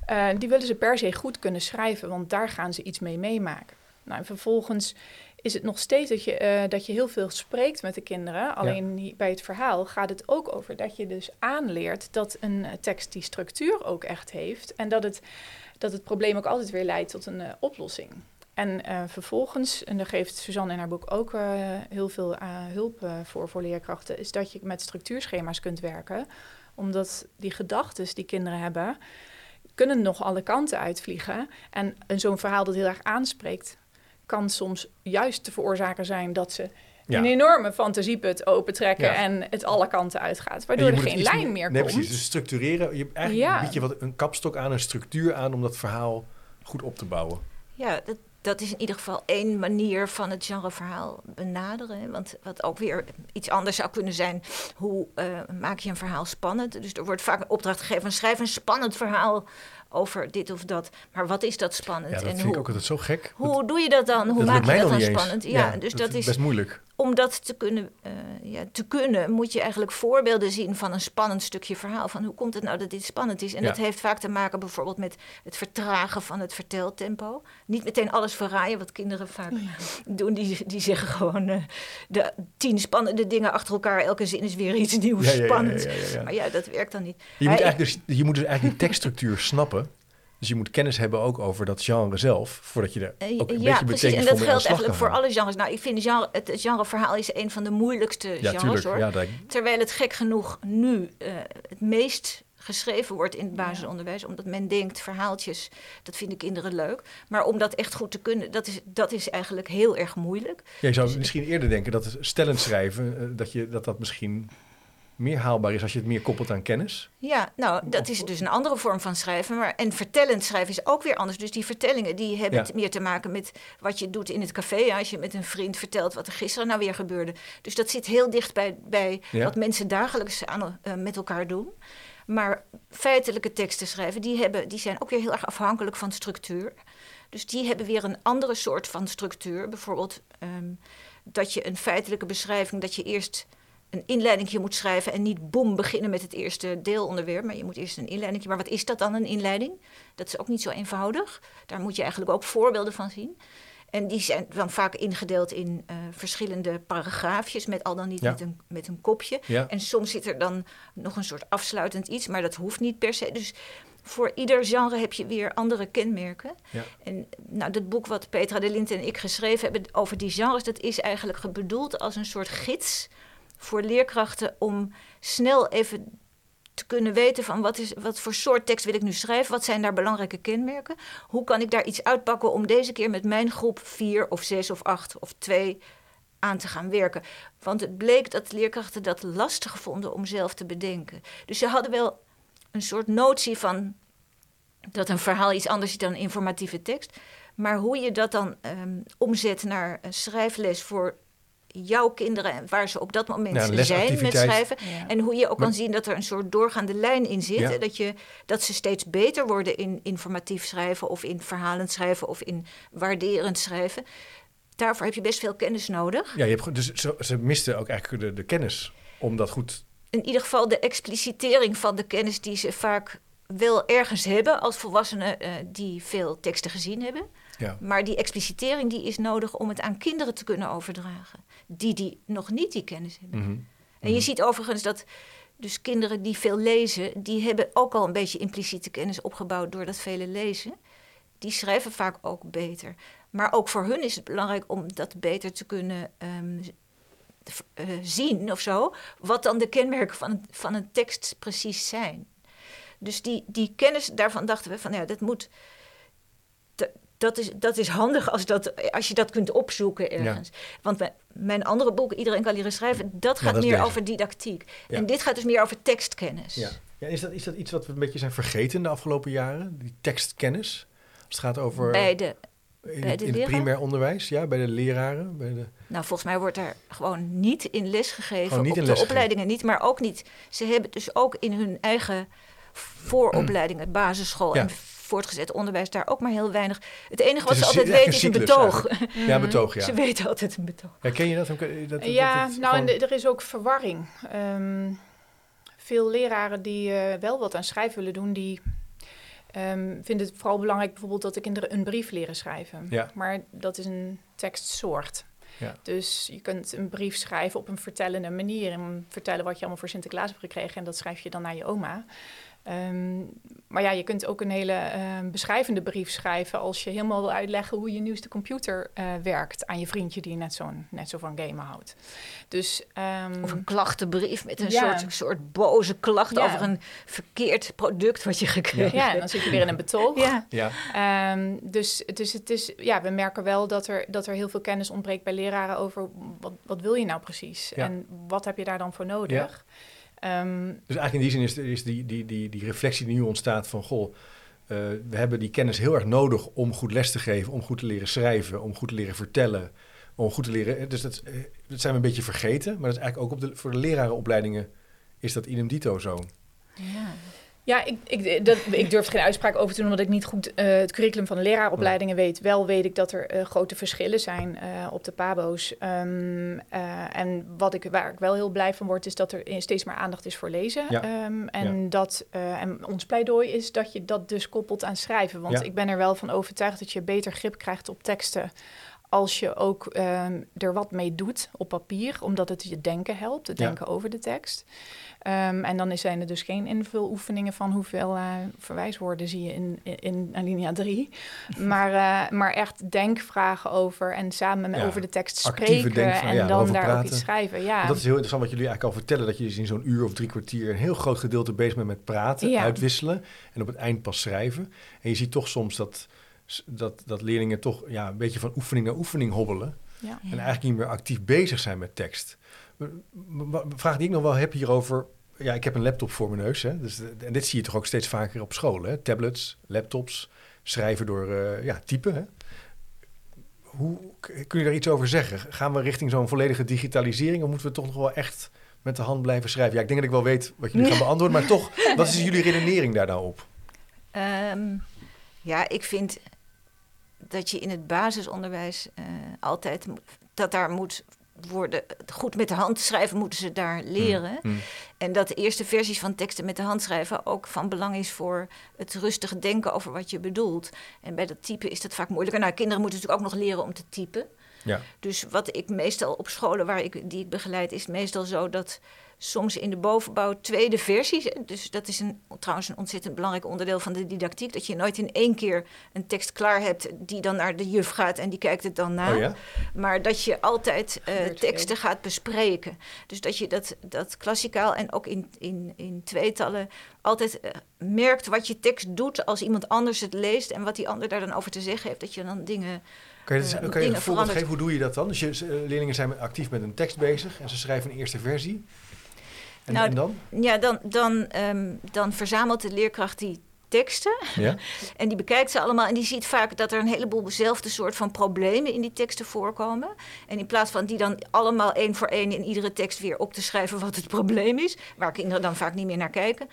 Eh, die willen ze per se goed kunnen schrijven, want daar gaan ze iets mee meemaken. Nou, en vervolgens is het nog steeds dat je, eh, dat je heel veel spreekt met de kinderen. Alleen bij het verhaal gaat het ook over dat je dus aanleert dat een eh, tekst die structuur ook echt heeft. En dat het, dat het probleem ook altijd weer leidt tot een oplossing. En vervolgens, en daar geeft Suzanne in haar boek ook heel veel hulp voor, voor leerkrachten, is dat je met structuurschema's kunt werken. Omdat die gedachten die kinderen hebben, kunnen nog alle kanten uitvliegen. En een zo'n verhaal dat heel erg aanspreekt, kan soms juist de veroorzaker zijn dat ze Ja. een enorme fantasieput opentrekken Ja. en het alle kanten uitgaat. Waardoor er geen lijn meer nee, komt. precies. Dus structureren. Je, eigenlijk Ja. bied je wat, een kapstok aan, een structuur aan om dat verhaal goed op te bouwen. Ja, dat, dat is in ieder geval één manier van het genreverhaal benaderen. Want wat ook weer iets anders zou kunnen zijn, hoe eh, maak je een verhaal spannend? Dus er wordt vaak een opdracht gegeven van schrijf een spannend verhaal over dit of dat. Maar wat is dat spannend? Ja, dat en vind hoe, ik ook altijd zo gek. hoe doe je dat dan? Hoe dat maak je dat dan spannend? Ja, dus dat, is is best moeilijk. Om dat te kunnen, eh, ja, te kunnen, moet je eigenlijk voorbeelden zien van een spannend stukje verhaal. Van hoe komt het nou dat dit spannend is? En Ja. dat heeft vaak te maken bijvoorbeeld met het vertragen van het verteltempo. Niet meteen alles verraaien, wat kinderen vaak doen. Die, die zeggen gewoon eh, de tien spannende dingen achter elkaar. Elke zin is weer iets nieuws Ja, ja, ja, spannend. ja, ja, ja. Maar ja, dat werkt dan niet. Je moet, Hij- eigenlijk dus, je moet dus eigenlijk die tekststructuur snappen. Dus je moet kennis hebben ook over dat genre zelf, voordat je er Eh, ook een ja, beetje precies. En dat geldt eigenlijk voor alle genres. Nou, ik vind genre, het genreverhaal is een van de moeilijkste Ja, genres hoor. Ja, dat, Terwijl het gek genoeg nu eh, het meest geschreven wordt in het basisonderwijs. Omdat men denkt, verhaaltjes, dat vinden kinderen leuk. Maar om dat echt goed te kunnen, dat is, dat is eigenlijk heel erg moeilijk. Ja, je zou misschien eerder denken dat het stellend schrijven, eh, dat, je, dat dat misschien meer haalbaar is als je het meer koppelt aan kennis? Ja, nou, dat is dus een andere vorm van schrijven. Maar, en vertellend schrijven is ook weer anders. Dus die vertellingen die hebben Ja. meer te maken met wat je doet in het café. Als je met een vriend vertelt wat er gisteren nou weer gebeurde. Dus dat zit heel dicht bij, bij Ja. wat mensen dagelijks aan, eh, met elkaar doen. Maar feitelijke teksten schrijven, die, hebben, die zijn ook weer heel erg afhankelijk van structuur. Dus die hebben weer een andere soort van structuur. Bijvoorbeeld ehm, dat je een feitelijke beschrijving, dat je eerst een inleiding moet schrijven en niet boem beginnen met het eerste deelonderwerp. Maar je moet eerst een inleiding. Maar wat is dat dan, een inleiding? Dat is ook niet zo eenvoudig. Daar moet je eigenlijk ook voorbeelden van zien. En die zijn dan vaak ingedeeld in eh, verschillende paragraafjes, met al dan niet Ja. met, een, met een kopje. Ja. En soms zit er dan nog een soort afsluitend iets, maar dat hoeft niet per se. Dus voor ieder genre heb je weer andere kenmerken. Ja. En nou, dat boek wat Petra de Lint en ik geschreven hebben over die genres, dat is eigenlijk bedoeld als een soort gids voor leerkrachten om snel even te kunnen weten van wat, is, wat voor soort tekst wil ik nu schrijven, wat zijn daar belangrijke kenmerken, hoe kan ik daar iets uitpakken om deze keer met mijn groep vier of zes of acht of twee aan te gaan werken. Want het bleek dat leerkrachten dat lastig vonden om zelf te bedenken. Dus ze hadden wel een soort notie van dat een verhaal iets anders is dan informatieve tekst. Maar hoe je dat dan ehm, omzet naar een schrijfles voor jouw kinderen, en waar ze op dat moment Ja, zijn met schrijven. Ja. En hoe je ook Maar- kan zien dat er een soort doorgaande lijn in zit. Ja. Dat, je, dat ze steeds beter worden in informatief schrijven of in verhalend schrijven of in waarderend schrijven. Daarvoor heb je best veel kennis nodig. Ja, je hebt, dus ze, ze misten ook eigenlijk de, de kennis om dat goed... in ieder geval de explicitering van de kennis die ze vaak wel ergens hebben als volwassenen eh, die veel teksten gezien hebben. Ja. Maar die explicitering die is nodig om het aan kinderen te kunnen overdragen. Die, die nog niet die kennis hebben. Mhm. En je ziet overigens dat dus kinderen die veel lezen, die hebben ook al een beetje impliciete kennis opgebouwd door dat vele lezen. Die schrijven vaak ook beter. Maar ook voor hun is het belangrijk om dat beter te kunnen ehm, eh, zien of zo. Wat dan de kenmerken van een, van een tekst precies zijn. Dus die, die kennis, daarvan dachten we van ja, dat moet. Dat- is, dat is handig als, dat, als je dat kunt opzoeken ergens. Want mijn, andere boek, Iedereen kan leren schrijven, dat Ja, gaat dat meer over didactiek. Ja. En dit gaat dus meer over tekstkennis. Ja. Ja, is, dat, is dat iets wat we een beetje zijn vergeten de afgelopen jaren? Die tekstkennis? Als het gaat over Bij de, in, bij het, de in het leraar? primair onderwijs, ja, bij de leraren. Bij de, nou, volgens mij wordt daar gewoon niet in les gegeven. Niet op in de opleidingen niet, maar ook niet. Ze hebben dus ook in hun eigen vooropleidingen, basisschool en voortgezet onderwijs, daar ook maar heel weinig. Het enige wat Het ze altijd weten is een betoog. Ja, betoog, ja. Ze weten altijd een betoog. Herken je dat? Dat, dat, ja, dat nou, en gewoon- er is ook verwarring. Ehm, veel leraren die eh, wel wat aan schrijven willen doen, die ehm, vinden het vooral belangrijk bijvoorbeeld dat de kinderen een brief leren schrijven. Ja. Maar dat is een tekstsoort. Ja. Dus je kunt een brief schrijven op een vertellende manier. En vertellen wat je allemaal voor Sinterklaas hebt gekregen. En dat schrijf je dan naar je oma. Ehm, maar ja, je kunt ook een hele ehm, beschrijvende brief schrijven als je helemaal wil uitleggen hoe je nieuwste computer eh, werkt aan je vriendje die net, zo'n, net zo van gamen houdt. Dus, ehm, Of een klachtenbrief met een Ja. soort, soort boze klacht Ja. over een verkeerd product wat je gekregen ja, en hebt. dan zit je weer in een betoog. Ja. Ja, Ehm, dus, dus het is, ja, we merken wel dat er, dat er heel veel kennis ontbreekt bij leraren over wat, wat wil je nou precies Ja. en wat heb je daar dan voor nodig. Ehm, dus eigenlijk in die zin is, is die, die, die, die reflectie die nu ontstaat van... goh, eh, we hebben die kennis heel erg nodig om goed les te geven... om goed te leren schrijven, om goed te leren vertellen... om goed te leren... Dus dat, eh, dat zijn we een beetje vergeten. Maar dat is eigenlijk ook op de, voor de lerarenopleidingen... is dat idem dito zo. Ja. Ja, ik, ik, dat, ik durf geen uitspraak over te doen, omdat ik niet goed eh, het curriculum van de leraaropleidingen weet. Wel weet ik dat er eh, grote verschillen zijn eh, op de pabo's. Ehm, eh, en wat ik, waar ik wel heel blij van word, is dat er steeds meer aandacht is voor lezen. Ja. Ehm, en, dat, en ons pleidooi is dat je dat dus koppelt aan schrijven. Want Ja. ik ben er wel van overtuigd dat je beter grip krijgt op teksten als je ook ehm, er wat mee doet op papier, omdat het je denken helpt, het denken over de tekst. Ehm, en dan zijn er dus geen invuloefeningen van hoeveel eh, verwijswoorden zie je in, in, in alinea 3. Maar, eh, maar echt denkvragen over en samen met, Ja, over de tekst spreken en ja, dan daar ook iets schrijven. Ja, Want Dat is heel interessant wat jullie eigenlijk al vertellen. Dat je dus in zo'n uur of drie kwartier een heel groot gedeelte bezig bent met praten, Ja. uitwisselen. En op het eind pas schrijven. En je ziet toch soms dat, dat, dat leerlingen toch ja, een beetje van oefening naar oefening hobbelen. Ja. En eigenlijk niet meer actief bezig zijn met tekst. Vraag die ik nog wel heb hierover. Ja, ik heb een laptop voor mijn neus. Hè? Dus, en dit zie je toch ook steeds vaker op scholen. Hè? Tablets, laptops, schrijven door eh, ja, typen. Hè? Hoe kun je daar iets over zeggen? Gaan we richting zo'n volledige digitalisering? Of moeten we toch nog wel echt met de hand blijven schrijven? Ja, ik denk dat ik wel weet wat jullie gaan beantwoorden. Maar toch, wat is jullie redenering daar nou op? Ehm, ja, ik vind dat je in het basisonderwijs eh, altijd dat daar moet worden goed met de hand schrijven moeten ze daar leren. Hm, hm. en dat de eerste versies van teksten met de hand schrijven ook van belang is voor het rustige denken over wat je bedoelt. En bij dat typen is dat vaak moeilijker. Nou kinderen moeten natuurlijk ook nog leren om te typen. Ja. dus wat ik meestal op scholen waar ik, die ik begeleid, is meestal zo dat soms in de bovenbouw tweede versies. Dus dat is een, trouwens een ontzettend belangrijk onderdeel van de didactiek. Dat je nooit in één keer een tekst klaar hebt die dan naar de juf gaat en die kijkt het dan na. Oh ja? Maar dat je altijd eh, teksten gaat bespreken. Dus dat je dat, dat klassikaal en ook in, in, in tweetallen altijd eh, merkt wat je tekst doet als iemand anders het leest en wat die ander daar dan over te zeggen heeft. Dat je dan dingen. Kan je, dus- Eh, kan je een voorbeeld geven? Hoe doe je dat dan? Dus je, leerlingen zijn actief met een tekst bezig en ze schrijven een eerste versie. En, Nou, en dan? Ja, dan, dan, ehm, dan verzamelt de leerkracht die teksten Ja? en die bekijkt ze allemaal en die ziet vaak dat er een heleboel dezelfde soort van problemen in die teksten voorkomen. En in plaats van die dan allemaal één voor één in iedere tekst weer op te schrijven wat het probleem is, waar kinderen dan vaak niet meer naar kijken,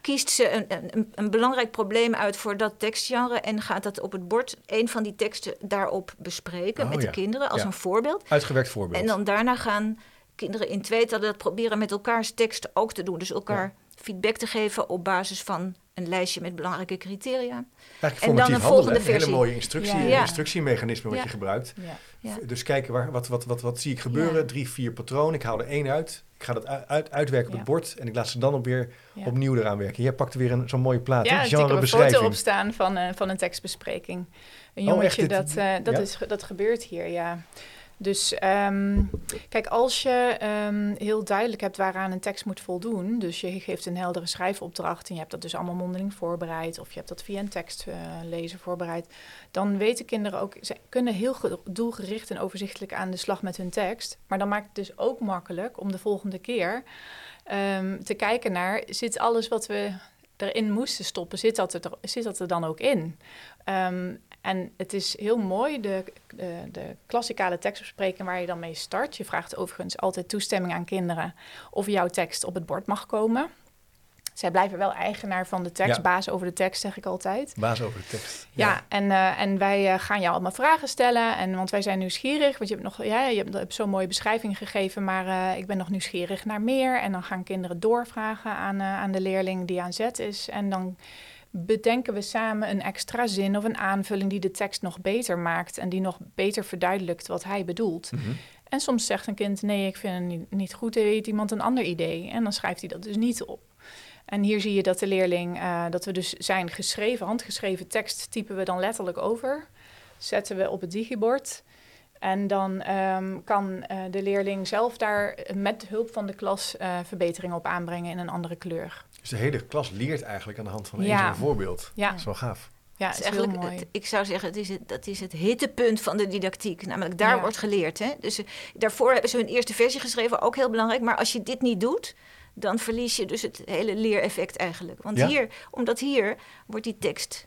kiest ze een, een, een belangrijk probleem uit voor dat tekstgenre en gaat dat op het bord één van die teksten daarop bespreken Oh, met de kinderen als Ja. een voorbeeld. Uitgewerkt voorbeeld. En dan daarna gaan kinderen in tweetallen dat proberen met elkaars tekst ook te doen. Dus elkaar feedback te geven op basis van een lijstje met belangrijke criteria. Eigenlijk en dan een handelen, volgende hè? Een hele versie. mooie instructie, Ja. Ja. instructiemechanisme wat je gebruikt. Dus kijken, waar, wat, wat, wat, wat zie ik gebeuren? Drie, vier patronen. Ik haal er één uit. Ik ga dat uit, uit- uitwerken op het bord. En ik laat ze dan op weer opnieuw eraan werken. Jij pakte weer een, zo'n mooie plaat. Ja, ik heb een foto Genrebeschrijving. op staan van, eh, van een tekstbespreking. Een Oh, jongetje, dat, eh, dat, is, dat gebeurt hier, ja. Dus ehm, kijk, als je ehm, heel duidelijk hebt waaraan een tekst moet voldoen, dus je geeft een heldere schrijfopdracht en je hebt dat dus allemaal mondeling voorbereid, of je hebt dat via een tekstlezer voorbereid, dan weten kinderen ook, ze kunnen heel ge- doelgericht en overzichtelijk aan de slag met hun tekst. Maar dan maakt het dus ook makkelijk om de volgende keer ehm, te kijken naar, zit alles wat we erin moesten stoppen, zit dat er, dat er dan ook in? Ehm, en het is heel mooi, de, de, de klassikale tekstbespreking waar je dan mee start. Je vraagt overigens altijd toestemming aan kinderen of jouw tekst op het bord mag komen. Zij blijven wel eigenaar van de tekst, Ja. baas over de tekst, zeg ik altijd. Baas over de tekst. Ja, En, eh, en wij eh, gaan jou allemaal vragen stellen. En, want wij zijn nieuwsgierig. Want je hebt, nog, ja, je hebt, zo'n mooie beschrijving gegeven. Maar eh, ik ben nog nieuwsgierig naar meer. En dan gaan kinderen doorvragen aan, eh, aan de leerling die aan zet is. En dan bedenken we samen een extra zin of een aanvulling die de tekst nog beter maakt. En die nog beter verduidelijkt wat hij bedoelt. Mhm. En soms zegt een kind: nee, ik vind het niet, goed. Heeft iemand een ander idee? En dan schrijft hij dat dus niet op. En hier zie je dat de leerling, eh, dat we dus zijn geschreven, handgeschreven tekst typen we dan letterlijk over. Zetten we op het digibord. En dan ehm, kan eh, de leerling zelf daar met hulp van de klas eh, verbeteringen op aanbrengen in een andere kleur. Dus de hele klas leert eigenlijk aan de hand van één Ja. zo'n voorbeeld. Ja, Dat is wel gaaf. ja Het het is is heel eigenlijk, mooi. het- ik zou zeggen, het is het, dat is het hittepunt van de didactiek. Namelijk, daar Ja. wordt geleerd. Hè? Dus eh, daarvoor hebben ze hun eerste versie geschreven, ook heel belangrijk. Maar als je dit niet doet, dan verlies je dus het hele leereffect eigenlijk. Want Ja? hier, omdat hier wordt die tekst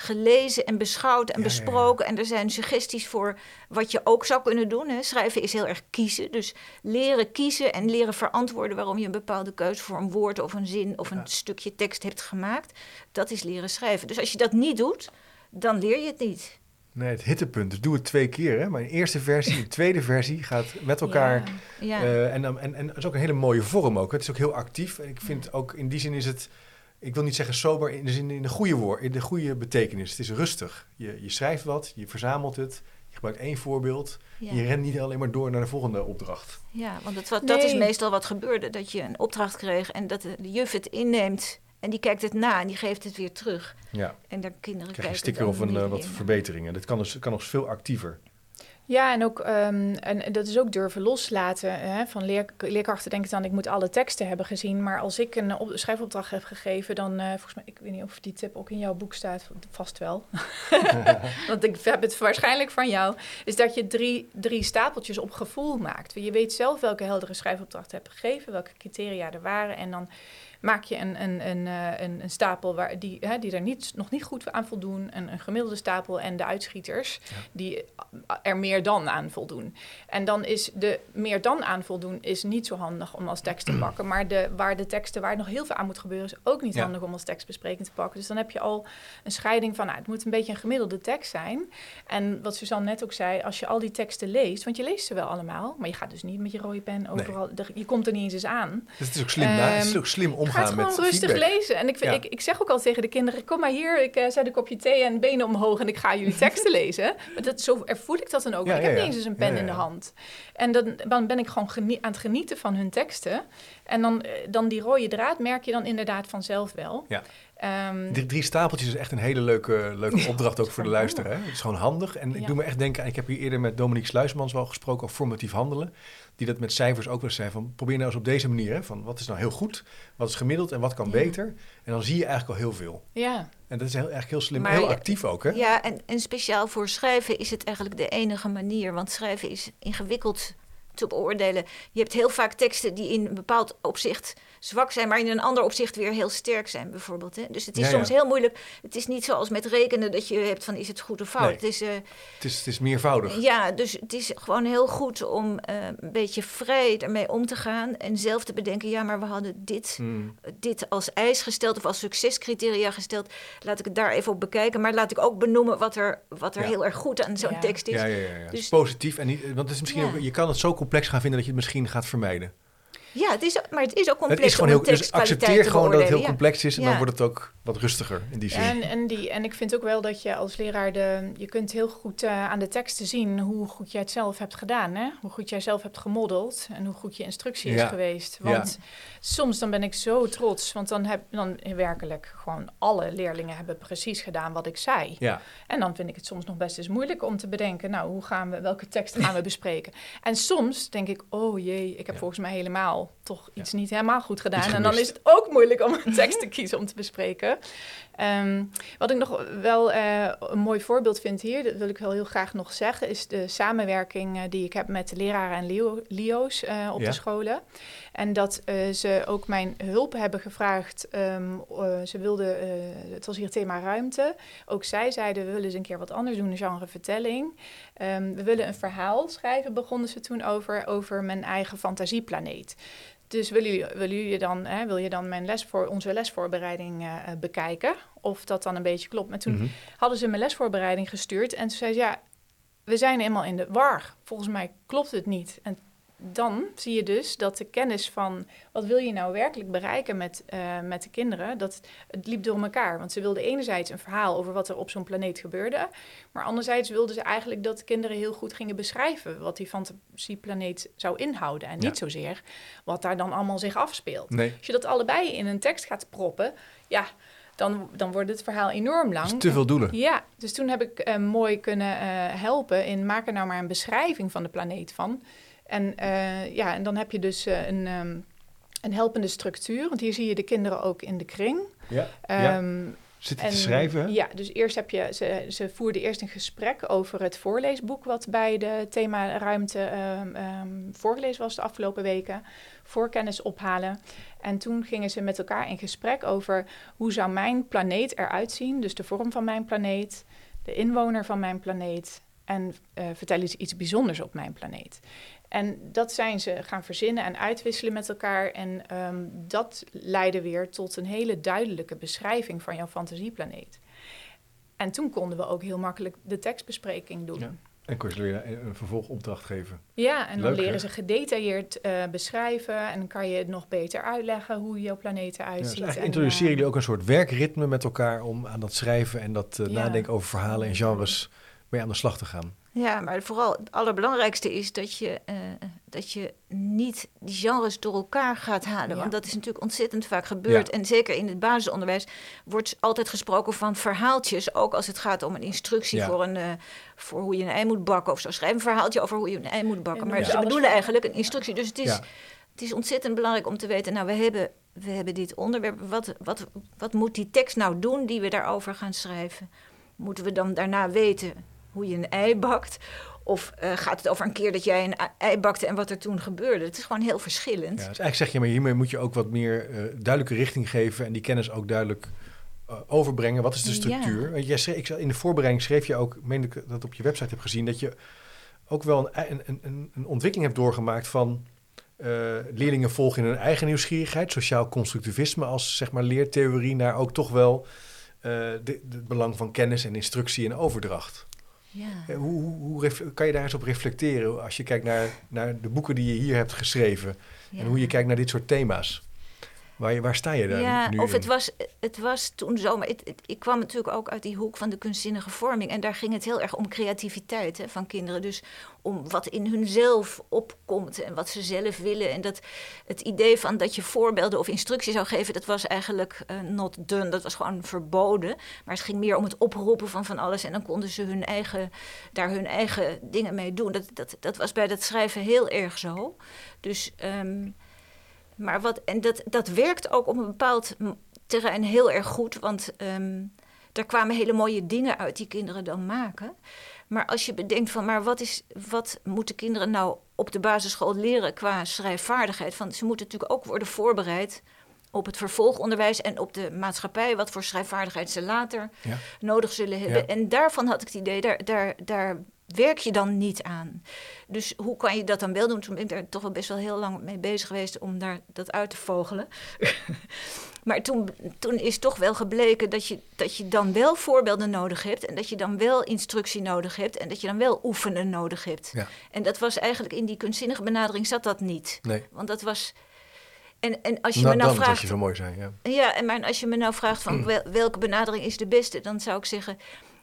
gelezen en beschouwd en Ja, ja, ja. besproken. En er zijn suggesties voor wat je ook zou kunnen doen. Hè. Schrijven is heel erg kiezen. Dus leren kiezen en leren verantwoorden waarom je een bepaalde keuze voor een woord of een zin of een stukje tekst hebt gemaakt. Dat is leren schrijven. Dus als je dat niet doet, dan leer je het niet. Nee, het hittepunt. Dus doe het twee keer. Hè? Maar een eerste versie, een tweede versie gaat met elkaar. Ja. Ja. eh, en, en, en het is ook een hele mooie vorm ook. Het is ook heel actief. En ik vind ook in die zin is het. Ik wil niet zeggen sober in de zin in de goede woord, in de goede betekenis. Het is rustig. Je, je schrijft wat, je verzamelt het, Je gebruikt één voorbeeld. Ja. Je rent niet alleen maar door naar de volgende opdracht. Ja, want het, wat, dat is meestal wat gebeurde. Dat je een opdracht kreeg en dat de de juf het inneemt. En die kijkt het na en die geeft het weer terug. Ja, En de kinderen krijg je een kijken sticker dan of een, eh, wat in. verbeteringen. Dit kan, dus, kan nog veel actiever. Ja, en ook ehm, en dat is ook durven loslaten. Hè? Van leer, leerkrachten denken dan, ik moet alle teksten hebben gezien. Maar als ik een op, schrijfopdracht heb gegeven, dan eh, volgens mij, ik weet niet of die tip ook in jouw boek staat, vast wel. Want ik heb het waarschijnlijk van jou. Is dat je drie, drie stapeltjes op gevoel maakt. Je weet zelf welke heldere schrijfopdracht je hebt gegeven, welke criteria er waren. En dan maak je een, een, een, eh, een, een stapel waar, die, hè, die er niet, nog niet goed aan voldoen. Een, een gemiddelde stapel en de uitschieters die er meer dan aan voldoen. En dan is de meer dan aan voldoen is niet zo handig om als tekst te pakken. Maar de, waar de teksten waar nog heel veel aan moet gebeuren, is ook niet Ja. handig om als tekstbespreking te pakken. Dus dan heb je al een scheiding van, nou, het moet een beetje een gemiddelde tekst zijn. En wat Suzanne net ook zei, als je al die teksten leest, want je leest ze wel allemaal, maar je gaat dus niet met je rode pen overal, er- je komt er niet eens eens aan. Dus het is ook slim, na- het is ook slim Ga omgaan het met gewoon rustig feedback. lezen. En ik, vind, Ja. ik, ik zeg ook al tegen de kinderen: kom maar hier, ik eh, zet een kopje thee en benen omhoog en ik ga jullie teksten lezen. Maar dat, zo ervoel ik dat dan ook. Ja, ik heb niet eens een pen in de hand. En dan, dan ben ik gewoon aan het genieten van hun teksten. En dan, eh, dan die rode draad merk je dan inderdaad vanzelf wel. Ja. Ehm, Die drie stapeltjes is echt een hele leuke, leuke opdracht ook voor de luisteraar. Het is gewoon handig. En ik doe me echt denken, ik heb hier eerder met Dominique Sluismans wel gesproken over formatief handelen. Die dat met cijfers ook wel eens zei van probeer nou eens op deze manier. Hè, van wat is nou heel goed, wat is gemiddeld en wat kan Ja. beter. En dan zie je eigenlijk al heel veel. ja. En dat is heel, eigenlijk heel slim, Maar heel actief ook hè? Ja, en, en speciaal voor schrijven is het eigenlijk de enige manier. Want schrijven is ingewikkeld te beoordelen. Je hebt heel vaak teksten die in een bepaald opzicht zwak zijn, maar in een ander opzicht weer heel sterk zijn, bijvoorbeeld. Hè? Dus het is Ja, ja. soms heel moeilijk. Het is niet zoals met rekenen dat je hebt van is het goed of fout. Nee. Het is, eh, Het, is, het is meervoudig. ja, dus het is gewoon heel goed om eh, een beetje vrij ermee om te gaan en zelf te bedenken, ja, maar we hadden dit Hmm. dit als eis gesteld of als succescriteria gesteld. Laat ik het daar even op bekijken. Maar laat ik ook benoemen wat er, wat er Ja. heel erg goed aan zo'n Ja. tekst is. Ja, ja, ja, Dus- positief. En niet, want het is misschien Ja. ook, je kan het zo complex gaan vinden dat je het misschien gaat vermijden. Ja, het is, maar het is ook complex het is gewoon heel, dus accepteer te gewoon dat het heel complex is en dan wordt het ook wat rustiger in die zin. En, en, die, en ik vind ook wel dat je als leraar de, je kunt heel goed eh, aan de teksten zien hoe goed jij het zelf hebt gedaan. Hè? Hoe goed jij zelf hebt gemodeld en hoe goed je instructie Ja. is geweest. Want soms dan ben ik zo trots, want dan heb dan werkelijk gewoon alle leerlingen hebben precies gedaan wat ik zei. Ja, En dan vind ik het soms nog best eens moeilijk om te bedenken, nou, hoe gaan we, welke tekst gaan we bespreken? En soms denk ik, oh jee, ik heb Ja. volgens mij helemaal toch iets Ja. niet helemaal goed gedaan. En dan is het ook moeilijk om een tekst te kiezen om te bespreken. Ehm, wat ik nog wel eh, een mooi voorbeeld vind hier, dat wil ik wel heel graag nog zeggen, is de samenwerking eh, die ik heb met de leraren en Leo, Lio's eh, op Ja. de scholen. En dat eh, ze ook mijn hulp hebben gevraagd. ehm, eh, ze wilden, eh, het was hier thema ruimte. Ook zij zeiden, we willen eens een keer wat anders doen, een genre vertelling. Ehm, we willen een verhaal schrijven, begonnen ze toen over, over mijn eigen fantasieplaneet. Dus willen jullie, willen jullie dan, hè, wil je dan mijn les voor, onze lesvoorbereiding bekijken? Of dat dan een beetje klopt. Maar toen Mhm. hadden ze mijn lesvoorbereiding gestuurd. En toen zei ze, ja, we zijn helemaal in de war. Volgens mij klopt het niet. En dan zie je dus dat de kennis van wat wil je nou werkelijk bereiken met, eh, met de kinderen, dat het liep door elkaar. Want ze wilden enerzijds een verhaal over wat er op zo'n planeet gebeurde, maar anderzijds wilden ze eigenlijk dat de kinderen heel goed gingen beschrijven wat die fantasieplaneet zou inhouden en niet zozeer wat daar dan allemaal zich afspeelt. nee. Als je dat allebei in een tekst gaat proppen, ja, dan, dan wordt het verhaal enorm lang. Te veel doelen. Ja, dus toen heb ik eh, mooi kunnen eh, helpen in maak er nou maar een beschrijving van de planeet van. En, eh, ja, en dan heb je dus eh, een, ehm, een helpende structuur, want hier zie je de kinderen ook in de kring. Ja. ja. Ehm, Zitten te schrijven? Ja, dus eerst heb je, ze, ze voerden eerst een gesprek over het voorleesboek wat bij de thema ruimte ehm, voorgelezen was de afgelopen weken. Voorkennis ophalen. En toen gingen ze met elkaar in gesprek over hoe zou mijn planeet eruit zien. Dus de vorm van mijn planeet, de inwoner van mijn planeet. En eh vertel eens iets bijzonders op mijn planeet. En dat zijn ze gaan verzinnen en uitwisselen met elkaar. En ehm, dat leidde weer tot een hele duidelijke beschrijving van jouw fantasieplaneet. En toen konden we ook heel makkelijk de tekstbespreking doen. Ja. Ja, En kon je een vervolgopdracht geven. en dan leren hè? ze gedetailleerd eh, beschrijven. En dan kan je het nog beter uitleggen hoe jouw planeet Ja, eruit dus ziet. En, introduceren eh, jullie ook een soort werkritme met elkaar om aan dat schrijven en dat eh, Ja. nadenken over verhalen en genres mee aan de slag te gaan. Ja, maar vooral het allerbelangrijkste is dat je, uh, dat je niet die genres door elkaar gaat halen. Want dat is natuurlijk ontzettend vaak gebeurd. En zeker in het basisonderwijs wordt altijd gesproken van verhaaltjes. Ook als het gaat om een instructie voor, een, uh, voor hoe je een ei moet bakken of zo. Schrijf een verhaaltje over hoe je een ei moet bakken. Maar ze bedoelen eigenlijk een instructie. Dus het is, het is ontzettend belangrijk om te weten, nou, we hebben, we hebben dit onderwerp. Wat, wat, wat moet die tekst nou doen die we daarover gaan schrijven? Moeten we dan daarna weten hoe je een ei bakt? Of uh, gaat het over een keer dat jij een ei bakte en wat er toen gebeurde? Het is gewoon heel verschillend. Ja, dus eigenlijk zeg je, maar hiermee moet je ook wat meer uh, duidelijke richting geven en die kennis ook duidelijk uh, overbrengen. Wat is de structuur? Ja. Want jij schreef, ik, in de voorbereiding schreef je ook, meen ik dat op je website heb gezien, dat je ook wel een, een, een, een ontwikkeling hebt doorgemaakt van leerlingen volgen in hun eigen nieuwsgierigheid, sociaal constructivisme als zeg maar leertheorie, naar ook toch wel het belang van kennis en instructie en overdracht. Ja. Eh, hoe, hoe, hoe kan je daar eens op reflecteren als je kijkt naar, naar de boeken die je hier hebt geschreven en hoe je kijkt naar dit soort thema's? Waar, waar sta je daar ja, nu of het was, het was toen zo, maar het, ik kwam natuurlijk ook uit die hoek van de kunstzinnige vorming. En daar ging het heel erg om creativiteit hè, van kinderen. Dus om wat in hunzelf opkomt en wat ze zelf willen. En dat het idee van dat je voorbeelden of instructies zou geven, dat was eigenlijk uh, not done. Dat was gewoon verboden. Maar het ging meer om het oproepen van van alles. En dan konden ze hun eigen, daar hun eigen dingen mee doen. Dat, dat, dat was bij dat schrijven heel erg zo. Dus... Um, maar wat, en dat, dat werkt ook op een bepaald terrein heel erg goed. Want um, daar kwamen hele mooie dingen uit die kinderen dan maken. Maar als je bedenkt van, maar wat, is, wat moeten kinderen nou op de basisschool leren qua schrijfvaardigheid? Van, ze moeten natuurlijk ook worden voorbereid op het vervolgonderwijs en op de maatschappij, wat voor schrijfvaardigheid ze later nodig zullen hebben. En daarvan had ik het idee, daar, daar, daar werk je dan niet aan. Dus hoe kan je dat dan wel doen? Toen ben ik daar toch wel best wel heel lang mee bezig geweest om daar dat uit te vogelen. maar toen, toen is toch wel gebleken dat je, dat je dan wel voorbeelden nodig hebt. En dat je dan wel instructie nodig hebt. En dat je dan wel oefenen nodig hebt. Ja. En dat was eigenlijk in die kunstzinnige benadering zat dat niet. Nee. Want dat was. En, en als je nou, me nou dan vraagt. je zo mooi zijn, ja. Ja, en maar als je me nou vraagt van welke benadering is de beste, dan zou ik zeggen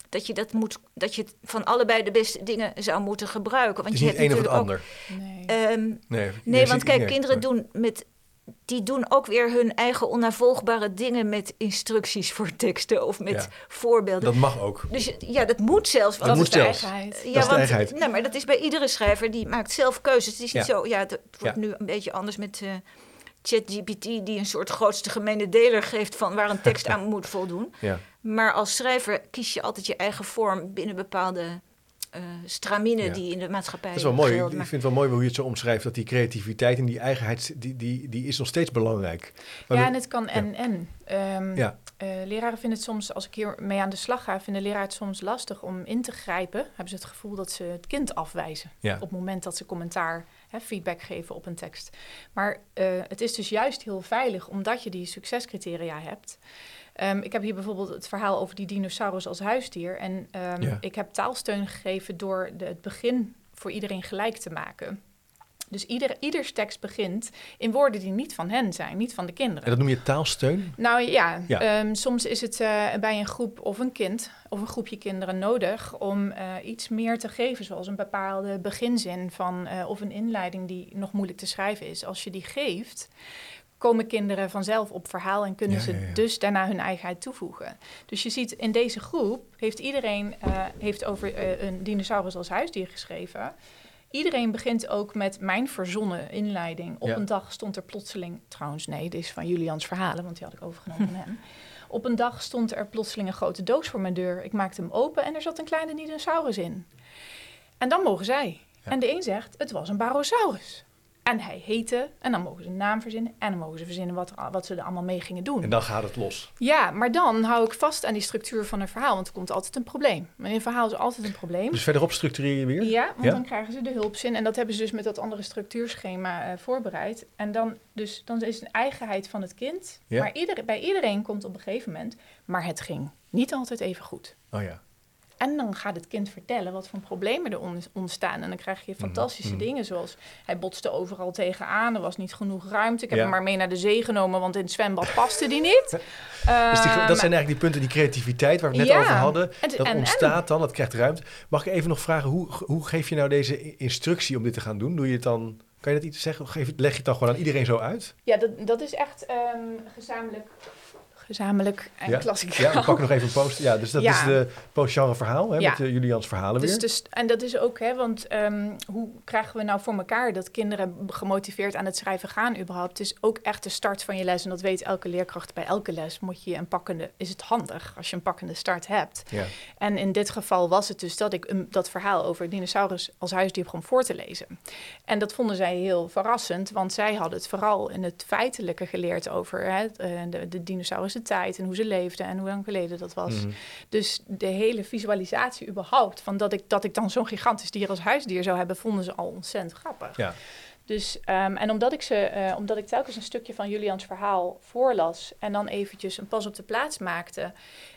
dat je dat moet, dat je van allebei de beste dingen zou moeten gebruiken. Want je hebt een of het ander. Nee, um, nee, nee want kijk, kinderen doen met die doen ook weer hun eigen onnavolgbare dingen met instructies voor teksten of met voorbeelden. Dat mag ook. Dus ja, dat moet zelfs. Want dat moet zelfs. Ja, dat is want, eigenheid. Nee, maar dat is bij iedere schrijver die maakt zelf keuzes. Het is niet zo. Ja, het wordt nu een beetje anders met. Uh, ChatGPT die een soort grootste gemene deler geeft van waar een tekst aan moet voldoen. Ja. Maar als schrijver kies je altijd je eigen vorm binnen bepaalde uh, stramine die in de maatschappij. Dat is wel mooi. Ik vind het wel mooi hoe je het zo omschrijft dat die creativiteit en die eigenheid die, die, die is nog steeds belangrijk. Maar ja, en het kan en en. Um, ja. Uh, leraren vinden het soms, als ik hier mee aan de slag ga, vinden leraren het soms lastig om in te grijpen. Hebben ze het gevoel dat ze het kind afwijzen op het moment dat ze commentaar, hè, feedback geven op een tekst. Maar uh, het is dus juist heel veilig omdat je die succescriteria hebt. Um, ik heb hier bijvoorbeeld het verhaal over die dinosaurus als huisdier. En um, ja. ik heb taalsteun gegeven door de, het begin voor iedereen gelijk te maken. Dus ieder, ieders tekst begint in woorden die niet van hen zijn, niet van de kinderen. En dat noem je taalsteun? Nou ja, ja. Um, soms is het uh, bij een groep of een kind of een groepje kinderen nodig om uh, iets meer te geven, zoals een bepaalde beginzin van uh, of een inleiding die nog moeilijk te schrijven is. Als je die geeft, komen kinderen vanzelf op verhaal en kunnen ze dus daarna hun eigenheid toevoegen. Dus je ziet in deze groep heeft iedereen uh, heeft over uh, een dinosaurus als huisdier geschreven. Iedereen begint ook met mijn verzonnen inleiding. Op een dag stond er plotseling, trouwens nee, dit is van Julians verhalen, want die had ik overgenomen van hem. Op een dag stond er plotseling een grote doos voor mijn deur. Ik maakte hem open en er zat een kleine dinosaurus in. En dan mogen zij. En de een zegt, het was een barosaurus. En hij heette. En dan mogen ze een naam verzinnen. En dan mogen ze verzinnen wat, wat ze er allemaal mee gingen doen. En dan gaat het los. Ja, maar dan hou ik vast aan die structuur van een verhaal. Want er komt altijd een probleem. Maar een verhaal is altijd een probleem. Dus verderop structureer je weer? Ja, want dan krijgen ze de hulpzin. En dat hebben ze dus met dat andere structuurschema uh, voorbereid. En dan, dus, dan is het een eigenheid van het kind. Maar ieder, bij iedereen komt op een gegeven moment... maar het ging niet altijd even goed. Oh ja. En dan gaat het kind vertellen wat voor problemen er on- ontstaan. En dan krijg je fantastische mhm. dingen zoals... hij botste overal tegenaan, er was niet genoeg ruimte. Ik heb Ja. hem maar mee naar de zee genomen, want in het zwembad paste die niet. Dus die, dat Ehm, zijn eigenlijk die punten, die creativiteit waar we het net ja. over hadden. En- Dat en- en- ontstaat dan, dat krijgt ruimte. Mag ik even nog vragen, hoe, hoe geef je nou deze instructie om dit te gaan doen? Doe je het dan, kan je dat iets zeggen? Geef, leg je het dan gewoon aan iedereen zo uit? Ja, dat, dat is echt ehm, gezamenlijk, gezamenlijk en Ja. klassiek. Ja, we pakken nog even een post. Ja, dus dat Ja. is de postgenre verhaal, hè, Ja. met uh, Julians verhalen Dus, weer. dus, en dat is ook, hè, want ehm, hoe krijgen we nou voor elkaar dat kinderen gemotiveerd aan het schrijven gaan überhaupt? Het is ook echt de start van je les en dat weet elke leerkracht bij elke les. Moet je een pakkende, is het handig als je een pakkende start hebt. ja. En in dit geval was het dus dat ik een, dat verhaal over dinosaurus als huisdier begon voor te lezen. En dat vonden zij heel verrassend, want zij hadden het vooral in het feitelijke geleerd over hè, de, de tijd en hoe ze leefden en hoe lang geleden dat was. Mhm. Dus de hele visualisatie überhaupt, van dat ik, dat ik dan zo'n gigantisch dier als huisdier zou hebben, vonden ze al ontzettend grappig. Ja. Dus, ehm, en omdat ik, ze, eh, omdat ik telkens een stukje van Julians verhaal voorlas en dan eventjes een pas op de plaats maakte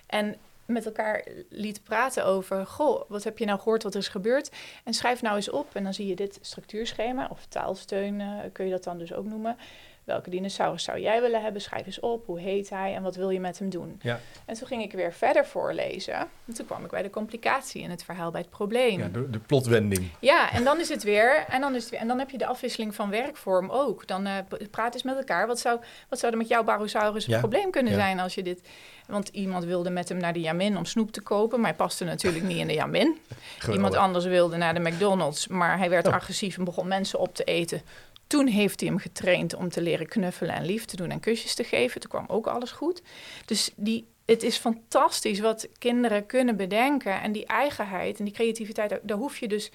en met elkaar liet praten over, goh, wat heb je nou gehoord wat er is gebeurd? En schrijf nou eens op en dan zie je dit structuurschema of taalsteun, eh, kun je dat dan dus ook noemen. Welke dinosaurus zou jij willen hebben? Schrijf eens op. Hoe heet hij en wat wil je met hem doen? Ja. En toen ging ik weer verder voorlezen. En toen kwam ik bij de complicatie in het verhaal, bij het probleem. ja, Ja, de, de plotwending. en dan is het weer. En dan, is het weer, en dan heb je de afwisseling van werkvorm ook. Dan eh, praat eens met elkaar. Wat zou, wat zou er met jouw Barosaurus een Ja. probleem kunnen Ja. zijn als je dit... Want iemand wilde met hem naar de Jamin om snoep te kopen, maar hij paste natuurlijk niet in de Jamin. Geweldig. Iemand anders wilde naar de McDonald's, maar hij werd Oh. agressief en begon mensen op te eten. Toen heeft hij hem getraind om te leren knuffelen en lief te doen en kusjes te geven. Toen kwam ook alles goed. Dus die, het is fantastisch wat kinderen kunnen bedenken. En die eigenheid en die creativiteit, daar, hoef je dus...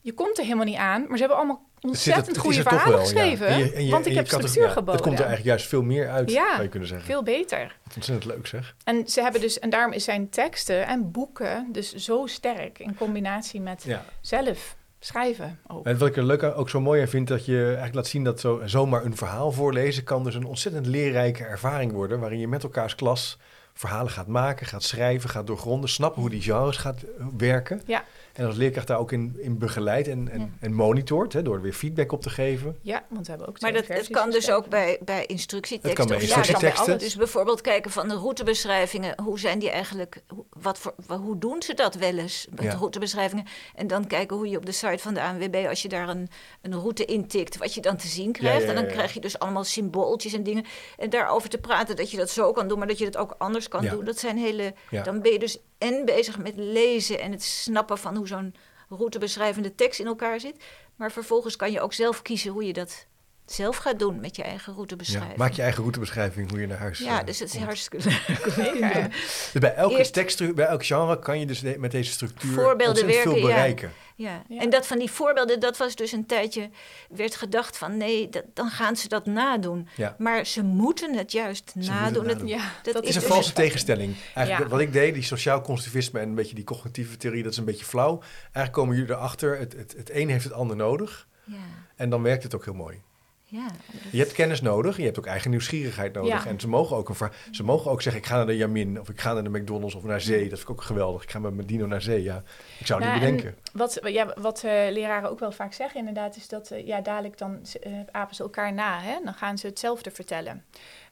Je komt er helemaal niet aan, maar ze hebben allemaal ontzettend het goede er verhalen wel, ja. geschreven. En je- en je- want ik heb er- structuur ja, geboden. Het komt er eigenlijk juist veel meer uit, Ja, zou je kunnen zeggen. Veel beter. Wat ontzettend leuk zeg. En ze hebben dus, en daarom zijn teksten en boeken dus zo sterk in combinatie met Ja. zelf schrijven ook. En wat ik er leuk ook zo mooi aan vind, dat je eigenlijk laat zien dat zo, zomaar een verhaal voorlezen kan dus een ontzettend leerrijke ervaring worden, waarin je met elkaars klas verhalen gaat maken, gaat schrijven, gaat doorgronden, snappen hoe die genres gaat eh, werken. Ja. En als leerkracht daar ook in, in begeleidt en, en, Ja. en monitort, hè, door er weer feedback op te geven. Ja, want we hebben ook Maar dat, het kan dus ook bij, bij instructieteksten. Het kan bij. Ja, kan instructieteksten. alles. Dus bijvoorbeeld kijken van de routebeschrijvingen. Hoe zijn die eigenlijk? hoe- Wat voor, hoe doen ze dat wel eens? Met Ja. de routebeschrijvingen. En dan kijken hoe je op de site van de ANWB, als je daar een, een route intikt, wat je dan te zien krijgt. ja, En dan ja, ja. krijg je dus allemaal symbooltjes en dingen. En daarover te praten dat je dat zo kan doen, maar dat je dat ook anders kan Ja. doen. Dat zijn hele. Ja. Dan ben je dus en bezig met lezen en het snappen van hoe zo'n routebeschrijvende tekst in elkaar zit. Maar vervolgens kan je ook zelf kiezen hoe je dat zelf gaat doen met je eigen Ja, routebeschrijving. maak je eigen routebeschrijving hoe je naar huis Ja, eh, dus het is komt. hartstikke leuk. Dus bij elke Eerst- tekst, bij elk genre kan je dus de- met deze structuur Voorbeelden veel werken, ja. bereiken. Ja. Ja. en dat van die voorbeelden, dat was dus een tijdje, werd gedacht van nee, dat, dan gaan ze dat nadoen. Ja. Maar ze moeten het juist nadoen. het nadoen. Ja, Dat is een dus- valse tegenstelling. Eigenlijk Ja. wat ik deed, die sociaal constructivisme en een beetje die cognitieve theorie, dat is een beetje flauw. Eigenlijk komen jullie erachter, het, het, het een heeft het ander nodig. Ja, En dan werkt het ook heel mooi. Ja. Je hebt kennis nodig, je hebt ook eigen nieuwsgierigheid nodig. Ja. En ze mogen, ook een ze mogen ook zeggen, ik ga naar de Jamin of ik ga naar de McDonald's of naar zee. Dat vind ik ook geweldig. Ik ga met mijn dino naar zee. Ja, ik zou Nou, niet en bedenken. Wat, ja, wat eh, leraren ook wel vaak zeggen inderdaad, is dat eh, ja, dadelijk dan eh, apen ze elkaar na. Hè? Dan gaan ze hetzelfde vertellen.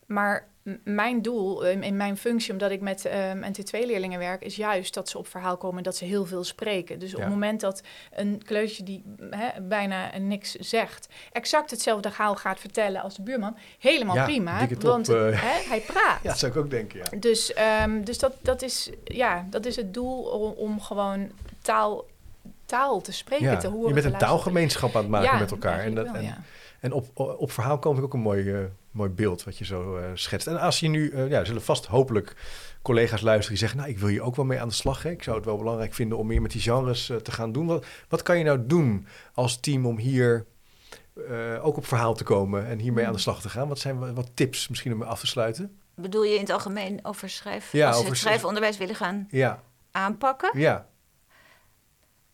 Maar mijn doel eh, in mijn functie, omdat ik met ehm NT2-leerlingen werk, is juist dat ze op verhaal komen en dat ze heel veel spreken. Dus op het moment dat een kleutje die hè, bijna niks zegt, exact hetzelfde verhaal gaat vertellen als de buurman, helemaal Ja, prima. want eh. hè, hij praat. Ja, dat zou ik ook denken, ja. Dus, ehm, dus dat, dat, is, ja, dat is het doel om, om gewoon taal, taal te spreken, ja. te horen. Je bent een taalgemeenschap aan het maken Ja, met elkaar. En, dat, wel, en, ja. en op, op verhaal kom ik ook een mooi, eh, mooi beeld wat je zo eh, schetst. En als je nu, eh, ja, zullen vast hopelijk collega's luisteren die zeggen, nou, ik wil hier ook wel mee aan de slag. Hè. Ik zou het wel belangrijk vinden om meer met die genres eh, te gaan doen. Wat, wat kan je nou doen als team om hier ook op verhaal te komen en hiermee aan de slag te gaan? Wat zijn wa- wat tips misschien om af te sluiten? Bedoel je in het algemeen over schrijf, Ja, als over schrijfonderwijs willen gaan Ja, aanpakken? ja.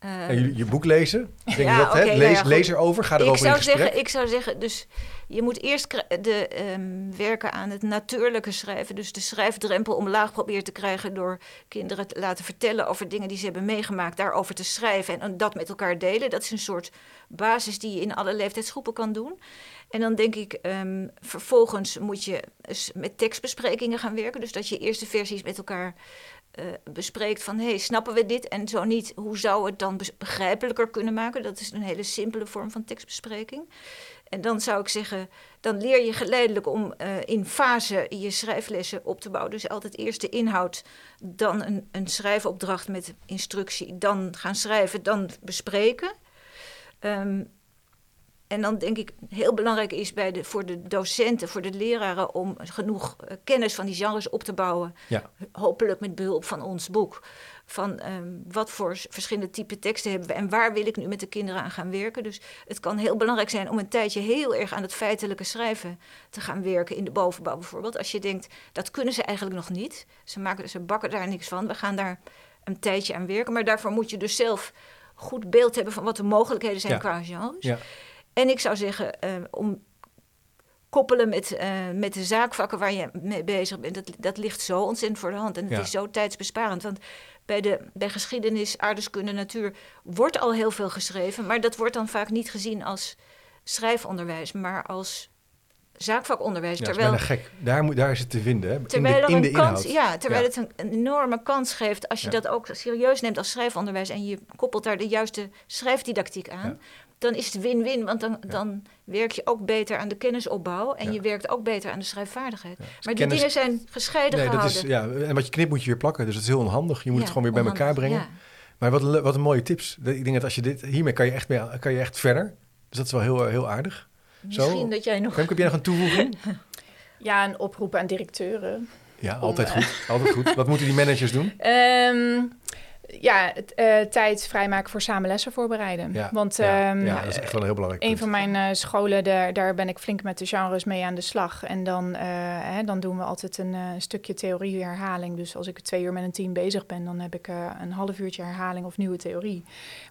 Eh, je boek lezen? Denk Ja, dat, hè? oké, nou lees, ja, lees erover, ga ik erover in zou, gesprek. zeggen, ik zou zeggen, dus je moet eerst de, ehm, werken aan het natuurlijke schrijven. Dus de schrijfdrempel omlaag proberen te krijgen door kinderen te laten vertellen over dingen die ze hebben meegemaakt, daarover te schrijven en dat met elkaar delen. Dat is een soort basis die je in alle leeftijdsgroepen kan doen. En dan denk ik, ehm, vervolgens moet je met tekstbesprekingen gaan werken. Dus dat je eerste versies met elkaar eh, bespreekt van... hey, snappen we dit? En zo niet, hoe zou het dan begrijpelijker kunnen maken? Dat is een hele simpele vorm van tekstbespreking. En dan zou ik zeggen, dan leer je geleidelijk om eh, in fase je schrijflessen op te bouwen. Dus altijd eerst de inhoud, dan een, een schrijfopdracht met instructie... dan gaan schrijven, dan bespreken... Ehm, en dan denk ik heel belangrijk is bij de, voor de docenten, voor de leraren, om genoeg eh, kennis van die genres op te bouwen. Ja. Hopelijk met behulp van ons boek. Van ehm, wat voor verschillende type teksten hebben we en waar wil ik nu met de kinderen aan gaan werken. Dus het kan heel belangrijk zijn om een tijdje heel erg aan het feitelijke schrijven te gaan werken. In de bovenbouw bijvoorbeeld. Als je denkt, dat kunnen ze eigenlijk nog niet. Ze, maken, ze bakken daar niks van. We gaan daar een tijdje aan werken. Maar daarvoor moet je dus zelf goed beeld hebben van wat de mogelijkheden zijn Ja. qua genres. Ja. En ik zou zeggen, eh, om koppelen met, eh, met de zaakvakken waar je mee bezig bent, dat, dat ligt zo ontzettend voor de hand. En het Ja. is zo tijdsbesparend. Want bij, de, bij geschiedenis, aardeskunde, natuur wordt al heel veel geschreven, maar dat wordt dan vaak niet gezien als schrijfonderwijs, maar als zaakvakonderwijs. Ja, dat is terwijl gek. Daar, moet, daar is het te vinden, hè? Terwijl in de, in de kans, ja, terwijl Ja. het een, enorme kans geeft als je dat ook serieus neemt als schrijfonderwijs en je koppelt daar de juiste schrijfdidactiek aan. Dan is het win-win, want dan, dan werk je ook beter aan de kennisopbouw en Ja. je werkt ook beter aan de schrijfvaardigheid. Dus Maar kennis- die dingen zijn gescheiden Nee, dat gehouden. is, ja, en wat je knipt moet je weer plakken, dus dat is heel onhandig. Je moet Ja, het gewoon weer bij elkaar brengen. ja. Maar wat, wat een mooie tips. Ik denk dat als je dit, hiermee kan je echt, mee, kan je echt verder. Dus dat is wel heel, heel aardig. Misschien dat jij nog... Femke, heb jij nog een toevoeging? Ja, een oproep aan directeuren. Ja, Om, altijd eh, goed. Altijd goed. Wat moeten die managers doen? Ehm, ja, eh, tijd vrijmaken voor samen lessen voorbereiden. Ja, Want ja, ehm, ja, dat is echt wel een heel belangrijk een punt. van mijn eh, scholen, daar, daar ben ik flink met de genres mee aan de slag. En dan, eh, hè, dan doen we altijd een stukje theorie-herhaling. Dus als ik twee uur met een team bezig ben, dan heb ik een half uurtje herhaling of nieuwe theorie.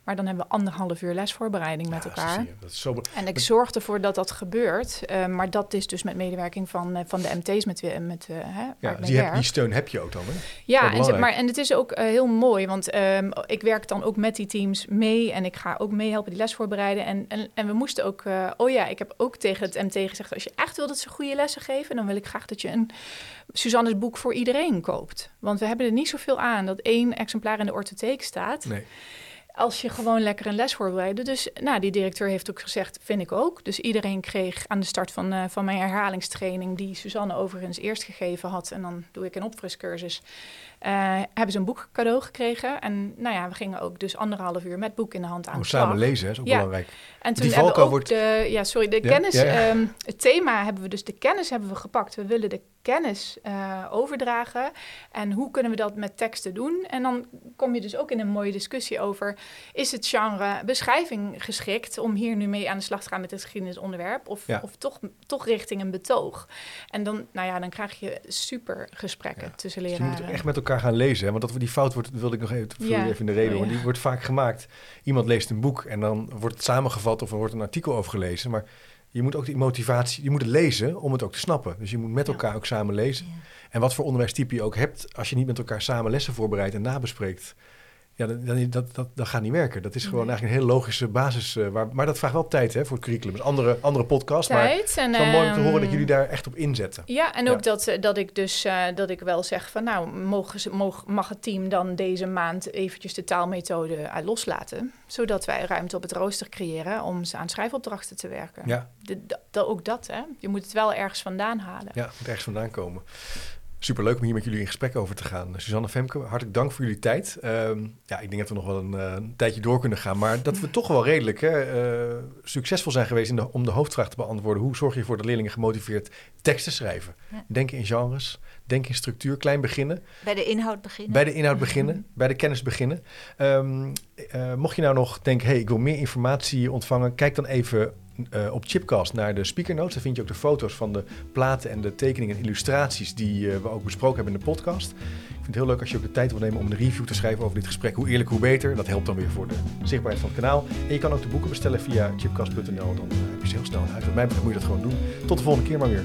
Maar dan hebben we anderhalf uur lesvoorbereiding met Ja, elkaar. zie je. Dat is zo En ik zorg ervoor dat dat gebeurt. maar dat is dus met medewerking van, van de MT's met, met, hè, ja, mee die, heb, die steun heb je ook dan, hè? Ja, en, maar, en het is ook heel mooi, want ehm, ik werk dan ook met die teams mee en ik ga ook meehelpen die les voorbereiden. En, en, en we moesten ook, eh, oh ja, ik heb ook tegen het MT gezegd, als je echt wil dat ze goede lessen geven, dan wil ik graag dat je een Suzanne's boek voor iedereen koopt. Want we hebben er niet zoveel aan dat één exemplaar in de orthotheek staat. Nee. Als je gewoon lekker een les voorbereidt. Dus nou, die directeur heeft ook gezegd, vind ik ook. Dus iedereen kreeg aan de start van, eh, van mijn herhalingstraining, die Suzanne overigens eerst gegeven had, en dan doe ik een opfriscursus, eh, hebben ze een boek cadeau gekregen. En nou ja, we gingen ook dus anderhalf uur met boek in de hand aan Oh, de slag. samen lezen, hè, is ook Ja. belangrijk. En toen Die hebben we ook wordt- de, ja, sorry, de Ja, kennis, ja, ehm, het thema hebben we dus, de kennis hebben we gepakt. We willen de kennis eh, overdragen. En hoe kunnen we dat met teksten doen? En dan kom je dus ook in een mooie discussie over, is het genre beschrijving geschikt om hier nu mee aan de slag te gaan met het geschiedenisonderwerp? Of, Ja. of toch, toch richting een betoog? En dan, nou ja, dan krijg je super gesprekken Ja. tussen Dus je leraren. moet echt met elkaar gaan lezen. Hè? Want dat, die fout wordt, wilde ik nog even, Ja. even in de reden. Oh, Want ja. die wordt vaak gemaakt. Iemand leest een boek en dan wordt het samengevat of er wordt een artikel over gelezen. Maar je moet ook die motivatie, je moet het lezen om het ook te snappen. Dus je moet met Ja. elkaar ook samen lezen. Ja. En wat voor onderwijstype je ook hebt, als je niet met elkaar samen lessen voorbereidt en nabespreekt. Ja, dan, dan, dat, dat, dat gaat niet werken. Dat is gewoon Nee. eigenlijk een hele logische basis. eh, waar, maar dat vraagt wel tijd hè, voor het curriculum. Dus andere, andere podcast. Maar het is wel mooi om te horen dat ehm, jullie daar echt op inzetten. Ja, en Ja. ook Dat, eh, dat ik dus eh, dat ik wel zeg van nou, mogen ze, mag, mag het team dan deze maand eventjes de taalmethode loslaten. Zodat wij ruimte op het rooster creëren om ze aan schrijfopdrachten te werken. Ja, De, de- de- ook dat, hè. Je moet het wel ergens vandaan halen. Ja, het moet ergens vandaan komen. Superleuk om hier met jullie in gesprek over te gaan. Suzanne Femke, hartelijk dank voor jullie tijd. Ehm, ja, ik denk dat we nog wel een, eh, een tijdje door kunnen gaan. Maar dat we toch wel redelijk hè, eh, succesvol zijn geweest in de, om de hoofdvraag te beantwoorden. Hoe zorg je ervoor dat leerlingen gemotiveerd tekst te schrijven? Ja. Denken in genres, denken in structuur, klein beginnen. Bij de inhoud beginnen. Bij de inhoud beginnen, bij de kennis beginnen. Eh, mocht je nou nog denken, hey, ik wil meer informatie ontvangen, kijk dan even uh, op Chipcast naar de speaker notes. Daar vind je ook de foto's van de platen en de tekeningen en illustraties die uh, we ook besproken hebben in de podcast. Ik vind het heel leuk als je ook de tijd wil nemen om een review te schrijven over dit gesprek. Hoe eerlijk, hoe beter. Dat helpt dan weer voor de zichtbaarheid van het kanaal. En je kan ook de boeken bestellen via chipcast.nl. Dan uh, heb je ze heel snel uit. Wat mij moet je dat gewoon doen. Tot de volgende keer maar weer.